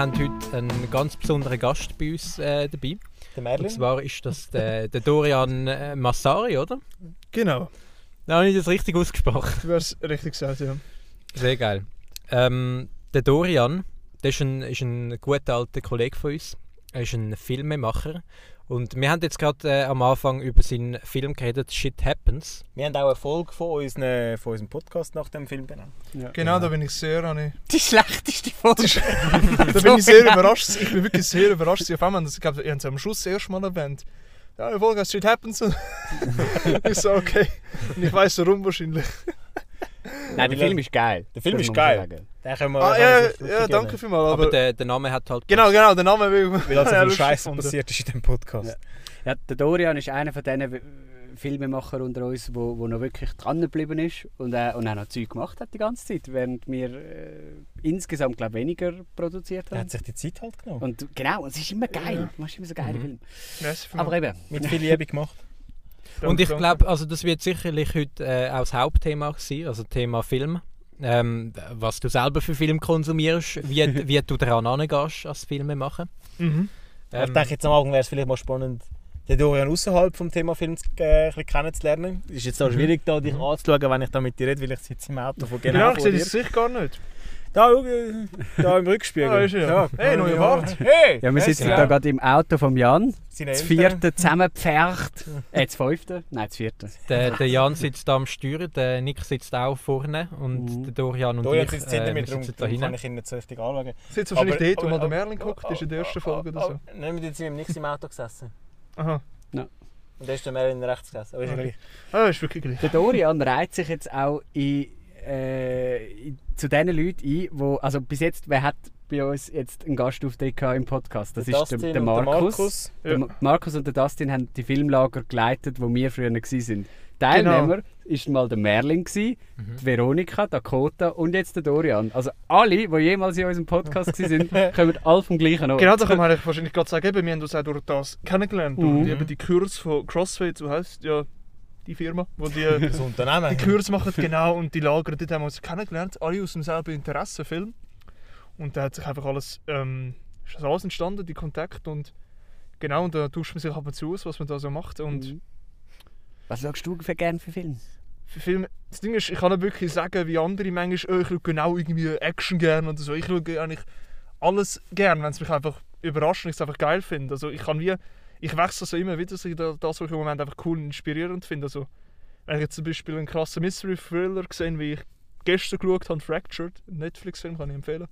haben heute einen ganz besonderen Gast bei uns äh, dabei. Der Merlin? Und zwar ist das der, der Dorian äh, Massari, oder? Genau, Da habe ich das richtig ausgesprochen. du hast richtig gesagt, ja. Sehr geil. Ähm, der Dorian, der ist ein, ist ein guter alter Kollege von uns. Er ist ein Filmemacher. Und wir haben jetzt gerade äh, am Anfang über seinen Film geredet, Shit Happens. Wir haben auch eine Folge von, unseren, von unserem Podcast nach dem Film benannt. Genau, da bin ich sehr, ich, Die schlechteste Folge. da bin ich sehr überrascht. Ich bin wirklich sehr überrascht. Auf einmal, ich glaube, ihr habt es am Schluss das erste Mal erwähnt. Ja, die Folge heißt Shit Happens. ich so, okay. Und ich weiß warum wahrscheinlich. Nein, der Film ist geil. Der Film Das ist geil. Den können wir Ah, ja, ja, ja danke vielmals. Aber, Aber, der, der Name hat halt. genau, genau, der Name will Weil also Ja, viel Scheiße passiert ist in dem Podcast. Ja. Ja, der Dorian ist einer von diesen Filmemacher unter uns, wo, wo noch wirklich dran geblieben ist und, äh, und auch noch Zeug gemacht hat die ganze Zeit, während wir äh, insgesamt glaub, weniger produziert Er haben. hat sich die Zeit halt genommen. Und genau, es ist immer geil. Du machst immer so geile Filme. Merci Aber eben, Mit viel Liebe gemacht. Und ich glaube, also das wird sicherlich heute äh, auch das Hauptthema sein, also Thema Film. Ähm, was du selber für Film konsumierst, wie, wie du daran angehst als Filmemacher. Mhm. Aber ich Ähm, denke, jetzt am Anfang wäre es vielleicht mal spannend, den Dorian außerhalb vom Thema Film äh, ein bisschen kennenzulernen. Es ist jetzt auch schwierig, da dich anzuschauen, wenn ich da mit dir rede, weil ich sitze im Auto von genau, Genau, ich sehe das Gesicht gar nicht. Da, äh, da im Rückspiegel. Ah, ist er, ja. Hey, neue Bart. Hey! ja, wir sitzen ja. da gerade im Auto von Jan, Seine das vierte zusammengepfercht. Äh, das fünfte? Nein, das vierte. der, der Jan sitzt da am Steuer, der Nick sitzt auch vorne und Mhm. der Dorian und Dorian ich sitzt äh, hinter mir, wir darum, sitzen da darum kann hinten. ich ihn nicht so richtig anschauen. Sitzt wahrscheinlich Aber- dort, wo aber- mal der Merlin guckt, ist in der ersten Folge oder so. Nein, wir sind nicht im Auto gesessen. Aha. Und da ist der Merlin rechts gesessen. Aber ist ja gleich. Ah, ist wirklich gleich. Der Dorian reiht sich jetzt auch in, äh, zu den Leuten ein, wo, also bis jetzt, wer hat bei uns jetzt einen Gastauftritt gehabt im Podcast? Das Der ist der, der Markus. Der Ja. Ma- Markus und der Dustin haben die Filmlager geleitet, wo wir früher waren. Teilnehmer ist mal der Merlin, gewesen, Mhm. die Veronika, Dakota und jetzt der Dorian. Also alle, die jemals in unserem Podcast waren, kommen alle vom gleichen Ort. Genau, da kann man wahrscheinlich gerade sagen, wir haben uns auch durch das kennengelernt. Mhm. Und eben die Kurs von CrossFit, so heisst ja die Firma, wo die, Das Unternehmen. die Kurs machen, genau, und die Lager, dort haben wir uns kennengelernt, alle aus demselben Interesse, Film. Und da hat sich einfach alles, ähm, ist das alles entstanden, die Kontakte und genau, und da tauscht man sich ab und zu aus, was man da so macht. Und Mhm. Was schaust du für gerne für Filme? für Filme, das Ding ist, ich kann nicht wirklich sagen, wie andere manchmal, oh, ich schaue genau irgendwie Action gerne oder so. Ich schaue eigentlich alles gerne, wenn es mich einfach überrascht und ich es einfach geil finde. Also ich kann wie, ich wechsle so immer wieder, dass ich da- das, was ich im Moment einfach cool und inspirierend finde. Also, wenn ich jetzt zum Beispiel einen krassen Mystery-Thriller gesehen wie ich gestern geschaut habe, Fractured, einen Netflix-Film, kann ich empfehlen.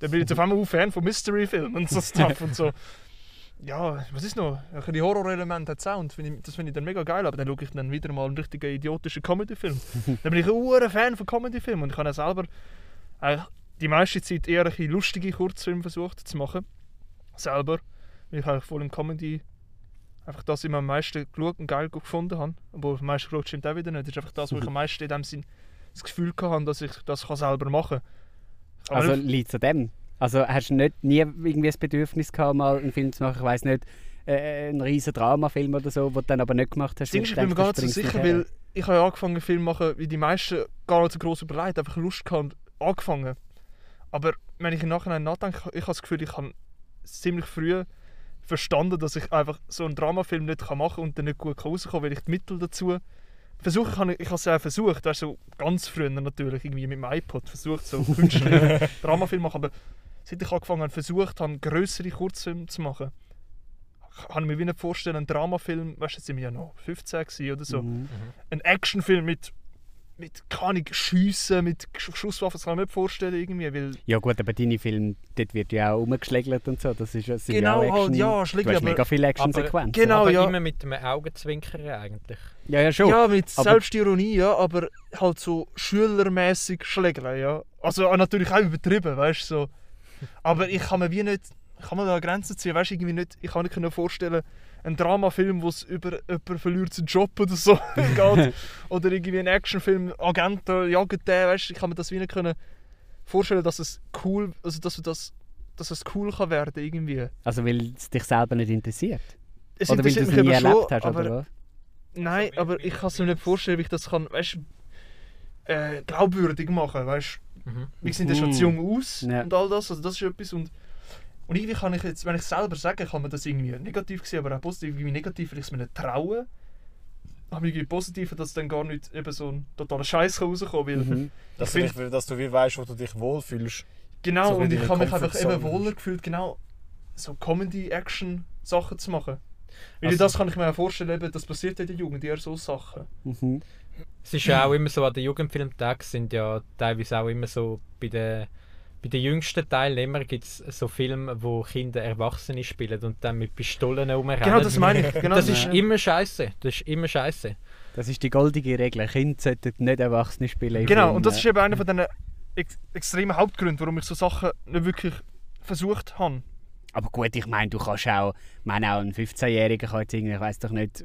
Dann bin ich jetzt auf einmal auch Fan von Mystery-Filmen und so Stuff und so. Ja, was ist noch? Ein bisschen Horror-Element hat Sound, find ich, das finde ich dann mega geil, aber dann schaue ich dann wieder mal einen richtigen idiotischen Comedy-Film. dann bin ich ein Fan von Comedy-Filmen und ich habe ja selber eigentlich die meiste Zeit eher ein lustige Kurzfilme versucht zu machen. Selber, weil ich eigentlich voll im Comedy einfach das immer am meisten geschaut und geil gefunden habe. Aber am meisten geschaut stimmt auch wieder nicht. Das ist einfach das, wo ich am meisten in dem Sinn das Gefühl hatte, dass ich das kann selber machen kann. Also liegt es an dem? Also hast du nicht, nie irgendwie das Bedürfnis gehabt, mal einen Film zu machen, ich weiß nicht, äh, einen riesen Dramafilm oder so, den du dann aber nicht gemacht hast? Ich bin mir gar nicht so sicher, her. weil ich habe ja angefangen Film zu machen, wie die meisten gar nicht so groß überlegt, einfach Lust gehabt und angefangen. Aber wenn ich im Nachhinein nachdenke, ich habe das Gefühl, ich habe ziemlich früh verstanden, dass ich einfach so einen Dramafilm nicht machen kann und dann nicht gut rauskommen kann, weil ich die Mittel dazu versuche, ich, ich habe es ja auch versucht, weißt, so ganz früher natürlich, irgendwie mit dem iPod versucht, so künstlich Dramafilm machen, aber seit ich angefangen habe, versucht habe, größere Kurzfilme zu machen, kann ich mir wie nicht vorstellen, einen Dramafilm, weißt du, jetzt sind wir ja noch 15 gewesen oder so, Mhm. ein Actionfilm mit, mit keine Schiessen, mit Sch- Schusswaffen, das kann ich mir nicht vorstellen irgendwie, weil... Ja gut, aber deine Filme, dort wird ja auch rumgeschlägelt und so, das ist ja, Genau, ja halt, Action, ja, du Schläge, hast aber- mega viele Actionsequenzen. Genau, aber ja. immer mit einem Augenzwinkern eigentlich. Ja, ja, schon. Ja, mit Aber- Selbstironie, ja, aber halt so schülermäßig schlägeln, ja. Also natürlich auch übertrieben, weißt du, so. Aber ich kann mir wie nicht, ich kann mir da Grenzen ziehen, weißt du, irgendwie nicht, ich kann nicht können vorstellen, ein Dramafilm, wo es über jemand verliert seinen Job oder so geht, oder irgendwie ein Actionfilm, Agenten jagen den, weißt du, ich kann mir das wie nicht können vorstellen, dass es cool, also dass du das, dass es cool kann werden irgendwie. Also weil es dich selber nicht interessiert? Es oder weil du es nie mich eben schon, erlebt hast, aber oder was? Nein, aber ich kann es mir nicht vorstellen, wie ich das kann, weißt, äh, glaubwürdig machen, weißt. Mhm. Wir sind ja schon zu Mhm. jung aus Ja. und all das, also das ist etwas und Und irgendwie kann ich jetzt, wenn ich selber sage, kann man das irgendwie negativ sehen, aber auch positiv, irgendwie negativ, weil ich es mir nicht traue. Aber irgendwie positiv, dass dann gar nicht eben so ein totaler Scheiß rauskommt, weil Mhm. Dass, Ich du, dich, dass du wie weißt, wo du dich wohlfühlst. Genau, So und ich habe mich einfach eben wohler gefühlt, genau so Comedy-Action-Sachen zu machen. Weil Also- das kann ich mir auch vorstellen, eben, das passiert in der Jugend, eher so Sachen. Mhm. Es ist ja auch immer so, an den Jugendfilmtagen sind ja teilweise auch immer so, bei den, bei den jüngsten Teilnehmern gibt es so Filme, wo Kinder Erwachsene spielen und dann mit Pistolen rumrennen. Genau, das meine ich. Genau Das ist immer scheiße. Das ist immer scheiße. Das ist die goldige Regel. Kinder sollten nicht Erwachsene spielen. Genau, und das ist eben einer von diesen ex extremen Hauptgründen, warum ich so Sachen nicht wirklich versucht habe. Aber gut, ich meine, du kannst auch, ich meine auch ein 15-Jähriger kann jetzt irgendwie, ich weiß doch nicht, äh,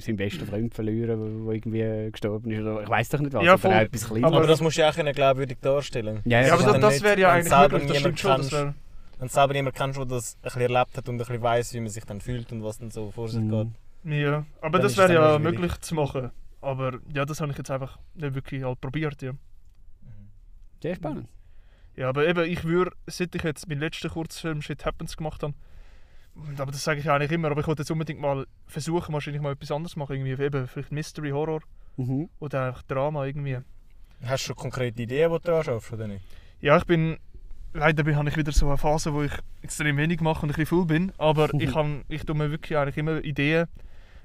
seinen besten Freund verlieren, der irgendwie gestorben ist oder ich weiß doch nicht was, Ja, voll. auch etwas Kleines. Aber das musst du ja auch können glaubwürdig darstellen. Ja, Ja, aber das, das wäre ja eigentlich möglich, das stimmt schon. Kennst. Wenn du selber jemanden kennst, der das ein bisschen erlebt hat und ein bisschen weiss, wie man sich dann fühlt und was dann so vor sich geht. Mhm. ja. Aber Dann das wäre ja schwierig. möglich zu machen. Aber ja, das habe ich jetzt einfach nicht wirklich halt probiert. Ja. Sehr spannend. Ja, aber eben, ich würde, seit ich jetzt meinen letzten Kurzfilm Shit Happens gemacht habe, aber das sage ich eigentlich immer, aber ich wollte jetzt unbedingt mal versuchen, wahrscheinlich mal etwas anderes machen, irgendwie eben vielleicht Mystery, Horror Mhm. oder einfach Drama irgendwie. Hast du schon konkrete Ideen, die du daran schaffst, oder nicht? Ja, ich bin, leider bin, habe ich wieder so eine Phase, wo ich extrem wenig mache und ein bisschen faul bin, aber ich, kann, ich tue mir wirklich eigentlich immer Ideen,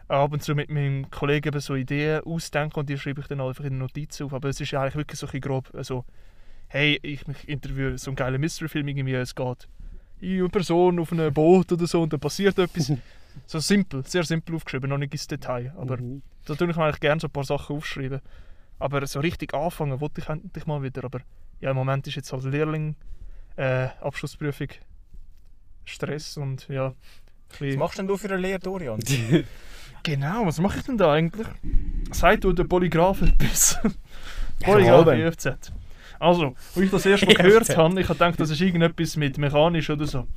ab und zu mit meinem Kollegen eben so Ideen ausdenken und die schreibe ich dann einfach in Notizen auf, aber es ist ja eigentlich wirklich so ein bisschen grob, also hey, ich mich interviewe so einen geilen Mystery-Film irgendwie, es geht eine Person auf einem Boot oder so und dann passiert etwas. So simpel, sehr simpel aufgeschrieben, noch nicht ins Detail. Aber Mhm. da tue ich mir eigentlich gerne so ein paar Sachen aufschreiben. Aber so richtig anfangen wollte ich endlich mal wieder. Aber ja, im Moment ist jetzt halt Lehrling, äh, Abschlussprüfung, Stress und ja. Was machst denn du für eine Lehre, Dorian? Genau, was mache ich denn da eigentlich? Sagt du der Polygraph etwas? Polygraph. IFZ. Also, als ich das erst mal gehört habe, ich habe gedacht, das ist irgendetwas mit mechanisch oder so.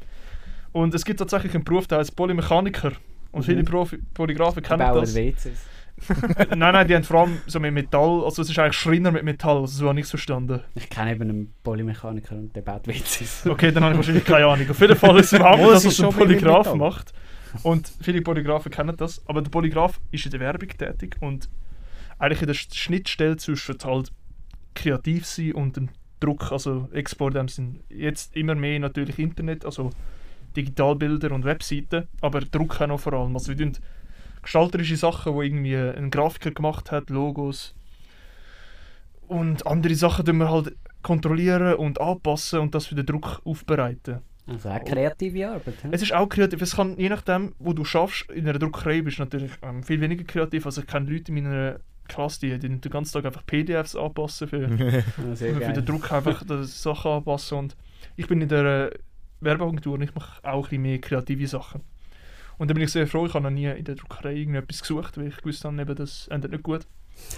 Und es gibt tatsächlich einen Beruf, der heißt Polymechaniker. Und viele Mhm. Profi Polygraphen kennen Bauer das. WCs. nein, nein, die haben vor allem so mit Metall, also es ist eigentlich Schreiner mit Metall, also so habe ich es verstanden. Ich kenne eben einen Polymechaniker und der baut WCs. Okay, dann habe ich wahrscheinlich keine Ahnung. Auf jeden Fall ist es überhaupt Wo, das, es ein Polygraph macht. Und viele Polygraphen kennen das. Aber der Polygraph ist in der Werbung tätig und eigentlich in der Schnittstelle zwischen halt kreativ sein und dem Druck, also Export dem Sinn. Jetzt immer mehr natürlich Internet, also Digitalbilder und Webseiten, aber Druck auch noch vor allem. Also wir tun gestalterische Sachen, wo irgendwie ein Grafiker gemacht hat, Logos und andere Sachen tun wir halt kontrollieren und anpassen und das für den Druck aufbereiten. Also auch kreative Arbeit. hm? Es ist auch kreativ. Es kann, je nachdem, wo du schaffst, in einer Druckerei bist du natürlich ähm, viel weniger kreativ. Also ich kenne Leute in meiner Klasse, die, die den ganzen Tag einfach PDFs anpassen für, Ja, sehr für geil. den Druck einfach die Sachen anpassen. Und ich bin in der äh, Werbeagentur und ich mache auch ein bisschen mehr kreative Sachen. Und da bin ich sehr froh, ich habe noch nie in der Druckerei irgendetwas gesucht, weil ich gewusst habe, eben, das endet nicht gut.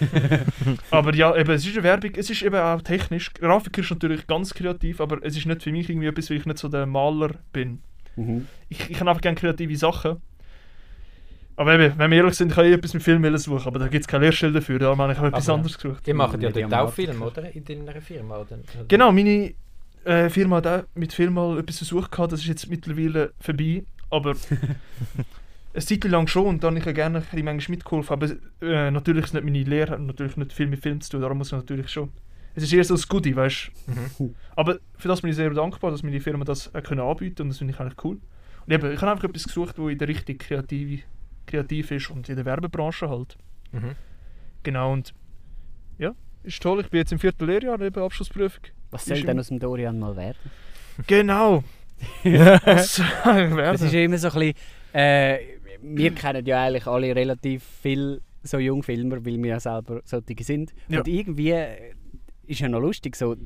aber ja, eben, es ist eine Werbung, es ist eben auch technisch. Grafiker ist natürlich ganz kreativ, aber es ist nicht für mich irgendwie etwas, weil ich nicht so der Maler bin Mhm. ich, ich habe einfach gerne kreative Sachen. Aber eben, wenn wir ehrlich sind, kann ich etwas mit Film suchen, aber da gibt es keine Lehrstelle dafür, da habe ich etwas Aber- anderes gesucht. Die machen ja dort auch Film, oder? In deiner Firma, oder? Genau, meine äh, Firma hat auch mit Film mal etwas versucht, gehabt, das ist jetzt mittlerweile vorbei, aber eine Zeit lang schon und dann habe ich ja gerne ein bisschen manchmal mitgeholfen, aber äh, natürlich ist nicht meine Lehre, hat natürlich nicht viel mit Film zu tun, darum muss man natürlich schon. Es ist eher so ein Goodie, weißt du. Mhm. Aber für das bin ich sehr dankbar, dass meine Firma das auch können anbieten und das finde ich eigentlich cool. Und eben, ich habe einfach etwas gesucht, wo in der Richtung kreativ, kreativ ist und in der Werbebranche halt. Mhm. Genau und ja, ist toll. Ich bin jetzt im vierten Lehrjahr, eben Abschlussprüfung. Was soll Ist denn aus dem Dorian mal werden? Genau. Was soll ich Es ist immer so ein bisschen, äh, wir kennen ja eigentlich alle relativ viel so Jungfilmer, weil wir ja selber solche sind. Ja. Und irgendwie ist ja noch lustig, so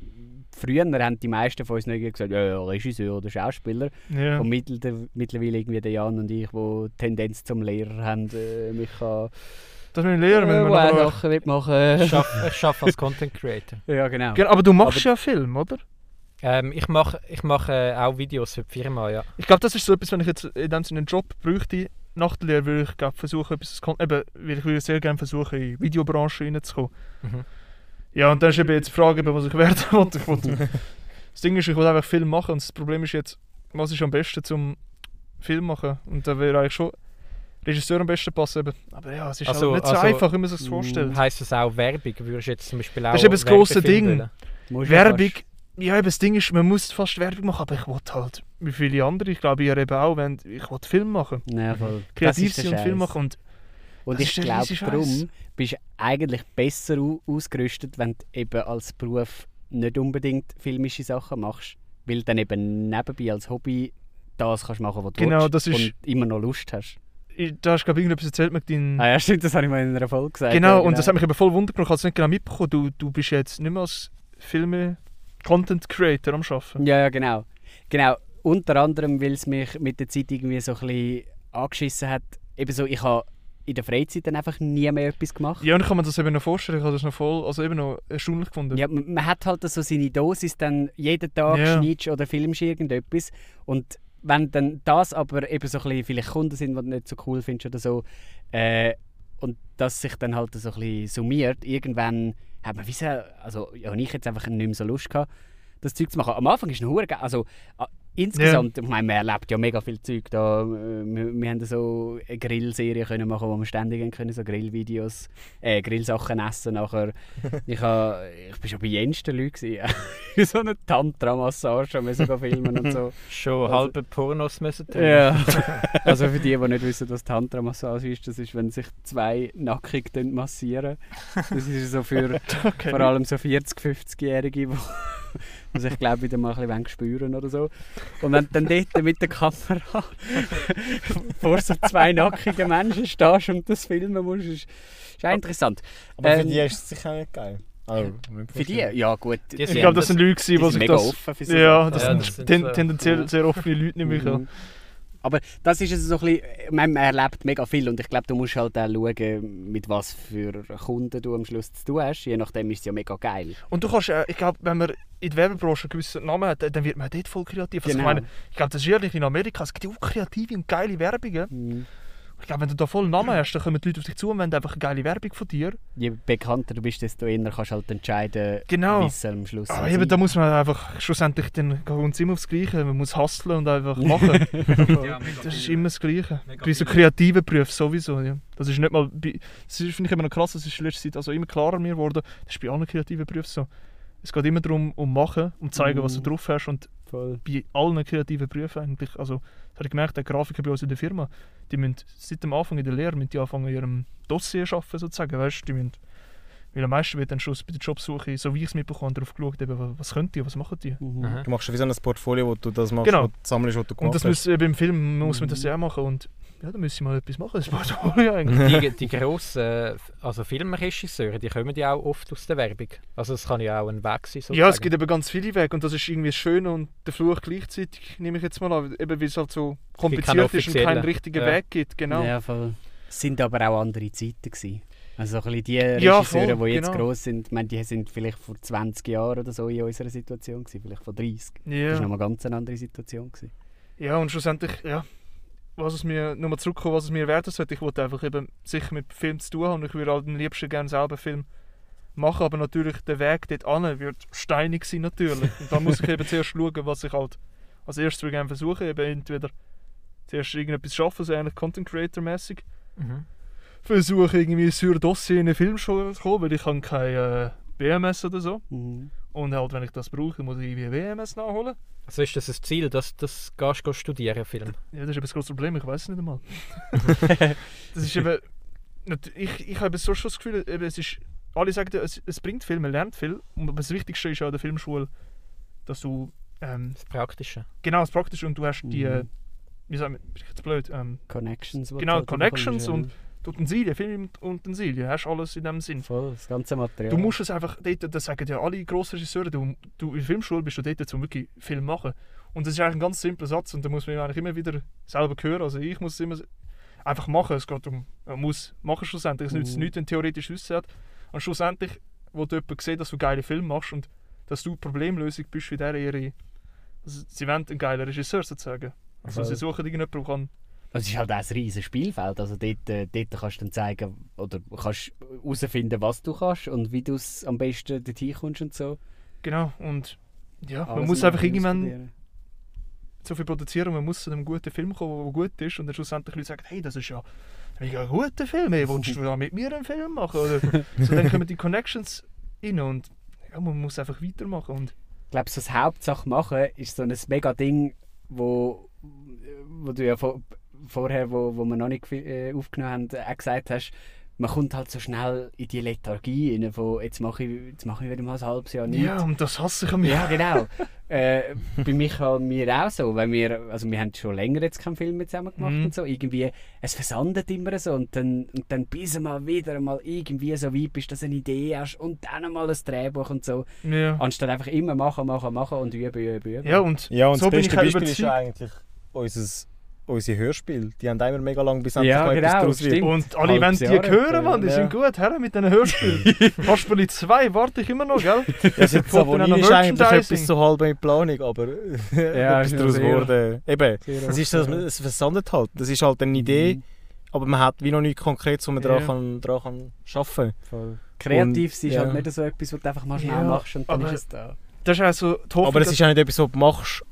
früher haben die meisten von uns noch irgendwie gesagt, ja, ja, Regisseur oder Schauspieler. Ja. Und mittel, mittlerweile irgendwie der Jan und ich, die Tendenz zum Lehrer haben, äh, mich kann, Das mit dem Lehrer äh, müssen wir wo auch noch... Sachen will machen. Ich arbeite als Content Creator. ja, genau. Aber du machst ja Film, oder? Ähm, ich mache ich mach, äh, auch Videos für die Firma, ja. Ich glaube, das ist so etwas, wenn ich jetzt in dem Sinne einen Job bräuchte, nach der Lehre, würde ich glaub, versuchen, etwas, eben, weil ich würde sehr gerne versuchen, in die Videobranche reinzukommen. Mhm. Ja, und dann ist eben jetzt die Frage, eben, was ich werden will das Ding ist, ich will einfach Film machen und das Problem ist jetzt, was ist am besten zum Film machen. Und da wäre eigentlich schon Regisseur am besten passen. Eben. Aber ja, es ist Also- halt nicht so also, einfach, wie man sich das vorstellt. Heißt das auch Werbung? Würdest du jetzt zum Beispiel auch Das ist eben das grosse Werbefilm Ding. Werbung, ja, eben das Ding ist, man muss fast Werbung machen, aber ich wollte halt, wie viele andere, ich glaube, ihr eben auch, wenn ich will Film machen. Ja, voll. Kreativ sein und Film machen. Und Und Das ich glaube, darum bist du eigentlich besser au- ausgerüstet, wenn du eben als Beruf nicht unbedingt filmische Sachen machst. Weil du dann eben nebenbei als Hobby das kannst machen, was du Genau, willst und immer noch Lust hast. da hast du, glaube ich, irgendetwas erzählt mit deinen... Ah ja, stimmt, das habe ich mal in einer Folge gesagt. genau, ja, und das hat mich eben voll wundert gemacht, ich habe es nicht genau mitbekommen. Du, du bist jetzt nicht mehr als Filme-Content-Creator am Arbeiten. Ja, ja, genau. Genau, unter anderem, weil es mich mit der Zeit irgendwie so ein bisschen angeschissen hat. Eben so, ich habe in der Freizeit dann einfach nie mehr etwas gemacht. Ja, und ich kann mir das eben noch vorstellen, ich habe das noch voll, also eben noch erstaunlich gefunden. Ja, man man hat halt so seine Dosis, dann jeden Tag Ja. schneidest oder filmst irgendetwas. Und wenn dann das aber eben so ein bisschen vielleicht Kunden sind, die du nicht so cool findest oder so, äh, und das sich dann halt so ein bisschen summiert, irgendwann hat man, wie so, also ja, ich jetzt einfach nicht mehr so Lust gehabt, das Zeug zu machen. Am Anfang ist es geil. also insgesamt, ich meine, man erlebt ja mega viel Zeug da. äh, Wir, wir haben so eine Grillserie können machen, wo wir ständig können, so Grillvideos, äh, Grillsachen essen nachher. ich, ha, ich bin schon bei jensten Leuten so eine Tantra-Massage haben wir sogar filmen und so. Schon Also- halbe Pornos müssen drin. Ja. also für die, die nicht wissen, was Tantra-Massage ist, das ist, wenn sich zwei nackig massieren. Das ist so für Okay. vor allem so 40-, 50-Jährige, die die sich, glaube ich, wieder mal ein bisschen spüren oder so. Und wenn du dann dort mit der Kamera vor so zwei nackigen Menschen stehst und das filmen musst, ist, ist auch interessant. Aber für Ähm, die ist es sicher nicht geil. Also, Für die? Ja gut. Die Ich glaube, das sind Leute, die die sich mega das... offen für so Ja, das Ja, sind, das sind ten, so- tendenziell sehr offene Leute, nehme ich an. Mhm. Aber das ist also so ein bisschen, man erlebt mega viel und ich glaube, du musst halt auch schauen, mit was für Kunden du am Schluss zu tun hast. Je nachdem ist es ja mega geil. Und du kannst, äh, ich glaube, wenn man in der Werbebranche einen gewissen Namen hat, dann wird man dort voll kreativ. Also Genau. ich meine, ich glaube, das ist ehrlich in Amerika, es gibt auch kreative und geile Werbungen. Mhm. Ich glaube, wenn du da voll Namen hast, dann kommen die Leute auf dich zu und wollen einfach eine geile Werbung von dir. Je bekannter du bist, desto eher kannst du halt entscheiden, Genau. wie es am Schluss Aber soll eben, da muss man einfach schlussendlich dann geht uns immer aufs Gleiche. Man muss hustlen und einfach machen. das ist immer das Gleiche. Mega Bei so kreativen Berufen sowieso. Ja. Das ist nicht mal. bei- Das ist- finde ich immer noch krass, das ist in letzter Zeit also immer klarer mir geworden. Das ist bei allen kreativen Berufen so. Es geht immer darum, um machen, um zeigen, was du drauf hast. Und Voll. bei allen kreativen Berufen eigentlich, also das habe ich gemerkt, die Grafiker bei uns in der Firma, die müssen seit dem Anfang in der Lehre müssen die anfangen, ihrem Dossier arbeiten, sozusagen, weißt, die müssen, weil am meisten wird dann schon bei der Jobsuche, so wie ich es mitbekomme, darauf geschaut, eben, wa- was können die, was machen die. Mhm. Du machst wie so ein Portfolio, wo du das machst, Genau. wo du sammelst, was du Und gemacht das hast. muss, eben im Film muss man das ja auch machen und ja, da müssen wir mal etwas machen, das Portfolio eigentlich. Die, die grossen also Filmregisseure, die kommen ja auch oft aus der Werbung. Also es kann ja auch ein Weg sein. Ja, es sozusagen. gibt eben ganz viele Wege und das ist irgendwie das Schöne und der Fluch gleichzeitig, nehme ich jetzt mal an, eben weil es halt so kompliziert ist und keinen richtigen Ja. Weg gibt, genau. Ja, voll. Es sind aber auch andere Zeiten gewesen. Also so ein bisschen die Ja, Regisseure, voll, die jetzt genau. gross sind, ich meine, die sind vielleicht vor 20 Jahren oder so in unserer Situation gewesen, vielleicht vor 30. Das Ja. war nochmal ganz eine andere Situation. Gewesen. Ja, und schlussendlich, ja, was es mir, nochmal zurückkommen, was es mir werden sollte, ich wollte einfach eben sicher mit Film zu tun haben und ich würde halt am liebsten gerne selber Film machen, aber natürlich der Weg dort an wird steinig sein natürlich. Und da muss ich eben zuerst schauen, was ich halt als erstes gerne versuchen, eben entweder zuerst irgendetwas schaffen, so ähnlich Content Creator mäßig Mhm. Versuche irgendwie sur Dossier in eine Filmschule zu kommen, weil ich habe kein äh, BMS oder so. Mhm. Und halt, wenn ich das brauche, muss ich irgendwie ein WMS nachholen. Also ist das ein Ziel, dass das gehst du studieren, Film? Ja, das ist eben das große Problem, ich weiß es nicht einmal. das ist eben. Ich, ich habe so schon das Gefühl, eben, es ist. Alle sagen, ja, es, es bringt viel, man lernt viel. Und aber das Wichtigste ist ja an der Filmschule, dass du. Ähm, Das Praktische. genau, das Praktische und du hast die. Mhm. Äh, wie sagen wir, bin ich jetzt blöd? Ähm, Connections. Genau, halt Connections und- die Utensilien, Filmutensilien, hast alles in dem Sinn. Voll, das ganze Material. Du musst es einfach, dort, das sagen ja alle grossen Regisseure, du, du in der Filmschule bist du dort, um wirklich Film machen. Und das ist eigentlich ein ganz simpler Satz und da muss man eigentlich immer wieder selber hören. Also ich muss es immer einfach machen. Es geht um, man muss machen schlussendlich. Es nützt Mhm. nichts, wenn theoretisch hat. Und schlussendlich, wo du jemand sieht, dass du geile Filme machst und dass du Problemlösung bist für diese ihre... Also sie wollen einen geilen Regisseur sozusagen. Also Voll. sie suchen irgendjemanden, der kann... Das ist halt auch ein riesiges Spielfeld. Also dort, äh, dort kannst du dann zeigen oder kannst herausfinden, was du kannst und wie du es am besten dorthin kommst und so. Genau, und ja, man Alles muss mal einfach irgendwann... so viel produzieren und man muss zu einem guten Film kommen, der gut ist und dann schlussendlich Leute sagen, hey, das ist ja ein mega guter Film, hey, willst du da mit mir einen Film machen? Oder so, dann kommen die Connections rein und ja, man muss einfach weitermachen und Ich glaube, so das Hauptsache machen ist so ein mega Ding, wo, wo du ja vor, vorher, wo, wo wir noch nicht äh, aufgenommen haben, auch gesagt hast, man kommt halt so schnell in die Lethargie rein, von jetzt mache ich, jetzt mache ich wieder mal ein halbes Jahr nichts. ja, und das hasse ich an mir. Ja, genau. äh, bei Michael und mir auch so, weil wir, also wir haben schon länger jetzt keinen Film mehr zusammen gemacht Mhm. und so, irgendwie, es versandet immer so und dann, und dann bis du mal wieder mal irgendwie so weit bist, dass du eine Idee hast und dann mal ein Drehbuch und so, Ja, anstatt einfach immer machen, machen, machen und üben, üben, üben. ja und Ja, und so das bin ich beste Beispiel ist eigentlich unser, unsere Hörspiele. Die haben immer mega lang bis endlich Ja, mal etwas genau, daraus wird. Und alle wollen die hören, Mann, die ja. sind gut, her mit diesen Hörspielen. Kasperli 2 warte ich immer noch, gell? Das Savonin ist eigentlich etwas so halb in Planung, aber Ja, etwas ist daraus wurde. Eben, es ist oft, es versandet halt. Das ist halt eine Idee, Mhm. aber man hat wie noch nichts Konkretes, wo man Ja. kann, dran kann arbeiten Voll. Kreativ sein ist ja. halt nicht so etwas, was du einfach mal schnell Ja, machst und dann aber- ist es da. Das ist auch so die Hoffnung, Aber es ist ja nicht etwas, was du machst,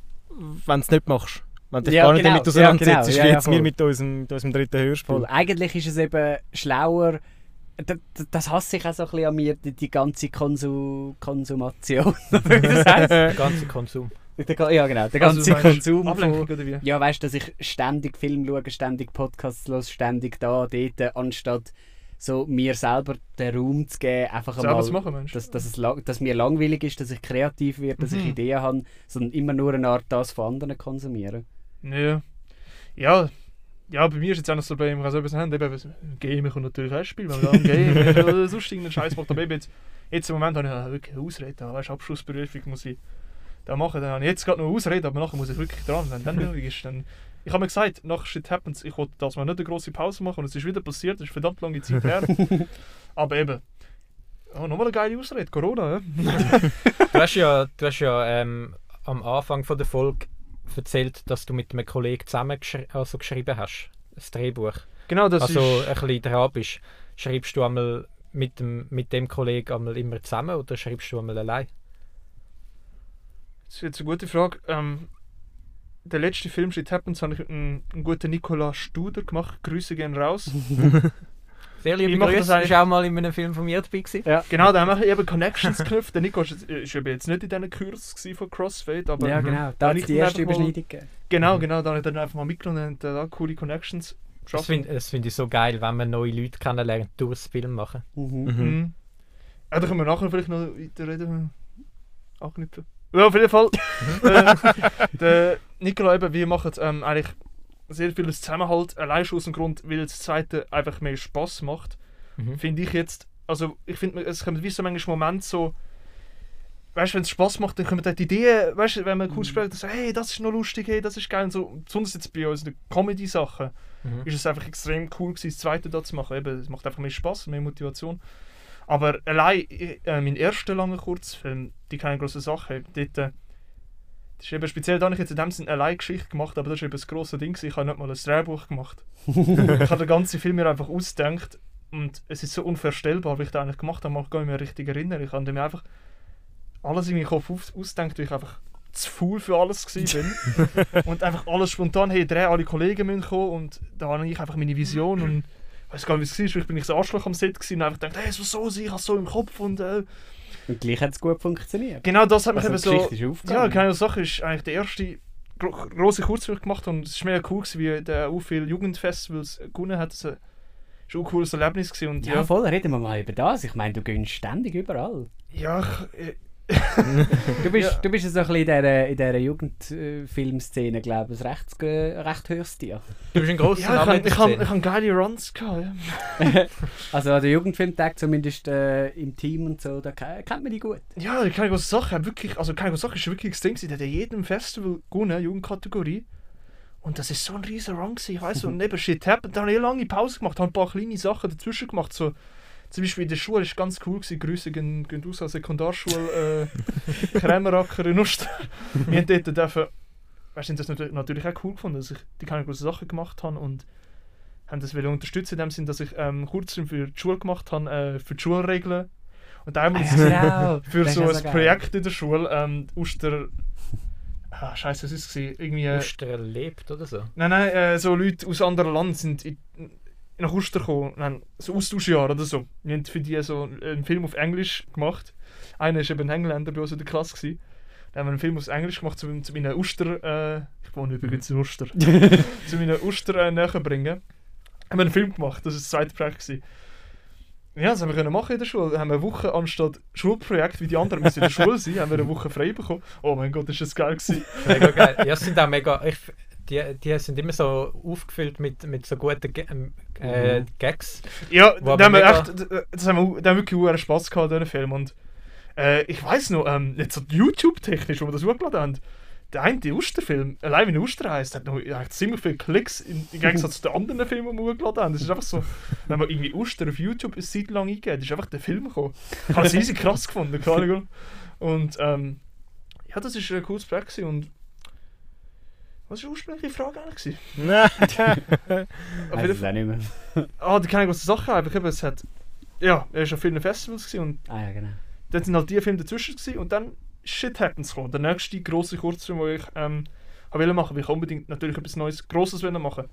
wenn du es nicht machst. Wenn du dich Ja, gar nicht genau. damit Ja, auseinandersetzt, genau. Ja, wie ja, jetzt wir mit unserem, mit unserem dritten Hörspiel. Voll. Eigentlich ist es eben schlauer. Das, das hasse ich auch so ein bisschen an mir, die, die ganze Konsu Konsumation. Wie das heisst? Der ganze Konsum. Der ja, genau. Der Also, ganze meinst Konsum. Ablenkung Von, oder wie? ja, weißt du, dass ich ständig Film schaue, ständig Podcasts los, ständig da, dort, anstatt so mir selber den Raum zu geben, einfach Selber einmal, zu machen, Mensch. dass, dass, es dass mir langweilig ist, dass ich kreativ werde, dass ich Mhm. Ideen habe, sondern immer nur eine Art das von anderen konsumieren. Ja. Ja. Ja, bei mir ist jetzt auch noch das Problem, ich kann so etwas haben, eben, Gamen kommt natürlich auch ins Spiel, wenn man dann Game oder sonst irgendeinen Scheiß macht, aber eben jetzt, jetzt im Moment habe ich ja wirklich eine Ausrede, da, weißt, Abschlussberufung muss ich da machen, dann habe ich jetzt gerade noch eine Ausrede, aber nachher muss ich wirklich dran, wenn dann nötig ist, dann... Ich habe mir gesagt, nach Shit Happens, ich wollte das mal nicht eine grosse Pause machen und es ist wieder passiert, das ist verdammt lange Zeit her. aber eben, oh, nochmal eine geile Ausrede, Corona, ja? Du hast ja, du hast ja ähm, am Anfang von der Folge erzählt, dass du mit einem Kollegen zusammen geschri also geschrieben hast. Das Drehbuch. Genau, das also ist... ein bisschen dran bist. Schreibst du einmal mit dem, mit dem Kollegen einmal immer zusammen oder schreibst du einmal allein? Das ist jetzt eine gute Frage. Ähm, der letzte Film Shit Happens habe ich mit einem, einem guten Nikolaus Studer gemacht. Grüße gehen raus. Sehr Ich liebe das Grüße. eigentlich- Bist auch mal in einem Film von mir dabei gewesen? genau, da haben wir eben Connections geknüpft. Der Nico ist, jetzt- ist jetzt nicht in diesen Kurs gewesen von CrossFit, aber ja, genau. Da hat ich es die erste Überschneidung gegeben. genau, genau, da habe ich dann einfach mal mitgenommen und da coole Connections Das finde das find ich so geil, wenn man neue Leute kennenlernt durchs Film machen. Mhm. Mhm. Mhm. Ja, da können wir nachher vielleicht noch weiterreden. Anknüpfen. Ja, auf jeden Fall. äh, der Nikola eben, wir machen ähm, eigentlich sehr vieles Zusammenhalt. Allein schon aus dem Grund, weil das zweite einfach mehr Spaß macht. Mhm. Finde ich jetzt. Also, ich finde, es kommt wie so manchmal Momente so. Weißt du, wenn es Spaß macht, dann kommen halt die Ideen, weißt du, wenn man cool spricht, so, hey, das ist noch lustig, hey, das ist geil. Und so, besonders jetzt bei unseren Comedy-Sachen Mhm. ist es einfach extrem cool gewesen, das zweite da zu machen. Eben, es macht einfach mehr Spaß, mehr Motivation. Aber allein äh, mein erster langer Kurzfilm, die keine große Sache, dort, äh, das ist eben speziell, da habe ich jetzt in dem Sinne eine Geschichte gemacht, aber das ist eben das grosse Ding. Ich habe nicht mal ein Drehbuch gemacht. ich habe den ganzen Film mir einfach ausgedacht und es ist so unvorstellbar, wie ich das eigentlich gemacht habe. Ich kann mich mehr richtig erinnern. Ich habe mir einfach alles in meinem Kopf aus ausgedacht, weil ich einfach zu faul für alles bin. und einfach alles spontan, hey, drei, alle Kollegen müssen kommen und da habe ich einfach meine Vision und ich weiß gar nicht, wie es war, ich bin nicht so Arschloch am Set gewesen und einfach gedacht, hey, es muss so sein, ich habe es so im Kopf und äh, Und gleich hat es gut funktioniert. genau das hat mich Also eben so... Ist Ja, keine Sache ist eigentlich der erste gro große Kurzfilm gemacht und es war mega cool, gewesen, wie der auch viele Jugendfestivals gewonnen hat. Das war ein cooles Erlebnis gewesen und Ja, ja, voll, reden wir mal über das. Ich meine, du gönnst ständig überall. ja, ich, äh, Du bist, Ja. du bist so ein bisschen in dieser, in dieser Jugendfilmszene, glaube ich, ein recht, recht höchstes Tier. Du bist ein grosser ja, ich, Name ich, habe, ich habe geile Runs gehabt. Ja. Also an der Jugendfilmtag zumindest äh, im Team und so, da ke- kennt man die gut. Ja, keine große Sache. Wirklich, also keine große Sache ist wirklich extrem. gewesen. Der hat in jedem Festival gewonnen, Jugendkategorie. Und das ist so ein riesen Run gewesen, ich weiss. Und neben Shit Happened, da habe ich eine lange Pause gemacht, habe ein paar kleine Sachen dazwischen gemacht. So, zum Beispiel in der Schule ist ganz cool gewesen. Grüße gehen, gehen aus an Sekundarschule äh, Kremeracker in Oster. Wir haben dort dürfen, weißt du, das natürlich, auch cool gefunden, dass ich die keine großen Sachen gemacht habe und haben das wollen unterstützen in dem Sinn, dass ich ähm, Kurzfilm für die Schule gemacht habe, äh, für die Schulregeln. Und einmal genau. für so ein geil. Projekt in der Schule, ähm, Oster Ah, Scheiße, was ist es? gewesen? Irgendwie. Äh, Uster lebt oder so. nein, nein, äh, so Leute aus anderen Ländern sind in, nach Uster gekommen. Nein, so Austauschjahr oder so. Wir haben für die so einen Film auf Englisch gemacht. Einer war eben ein Engländer bei uns in der Klasse. Gewesen. Dann haben wir einen Film auf Englisch gemacht, um zu meinen Uster. Äh, ich wohne übrigens in Uster. zu meinen Uster äh, näher bringen. Haben wir einen Film gemacht, das war das zweite Projekt. Gewesen. Ja, das haben wir können machen in der Schule. Haben wir eine Woche anstatt Schulprojekt, wie die anderen müssen in der Schule sein, haben wir eine Woche frei bekommen. Oh mein Gott, ist das geil gewesen. Mega geil. Ja, es sind auch mega. Ich, die, die sind immer so aufgefüllt mit, mit so guten Ga- ähm, äh, Gags. Ja, da haben wir echt, das haben wir, da haben wir wirklich hohen Spaß gehabt an diesem Film. Und äh, ich weiß noch, ähm, jetzt so YouTube-technisch, wo wir das hochgeladen haben, der eine Osterfilm, allein wie Oster heisst, hat noch hat ziemlich viele Klicks im im Gegensatz zu den anderen Filmen, die wir hochgeladen haben. Das ist einfach so, wenn man irgendwie Oster auf YouTube eine Zeit lang eingeht, ist einfach der Film gekommen. Ich habe es riesig krass gefunden, keine Ahnung. Und ähm, ja, das war ein cooles Projekt gewesen und was war die ursprüngliche Frage eigentlich? gewesen? Nein. Auf Weiß es auch nicht mehr. Ah, die keine große Sache einfach eben, es hat ja, er war auf vielen Festivals gewesen und Ah ja, genau. dort sind halt die Filme dazwischen gewesen und dann Shit Happens gekommen. Der nächste grosse Kurzfilm, den ich ähm, habe wollen machen, weil ich unbedingt natürlich etwas Neues, Grosses wollen machen.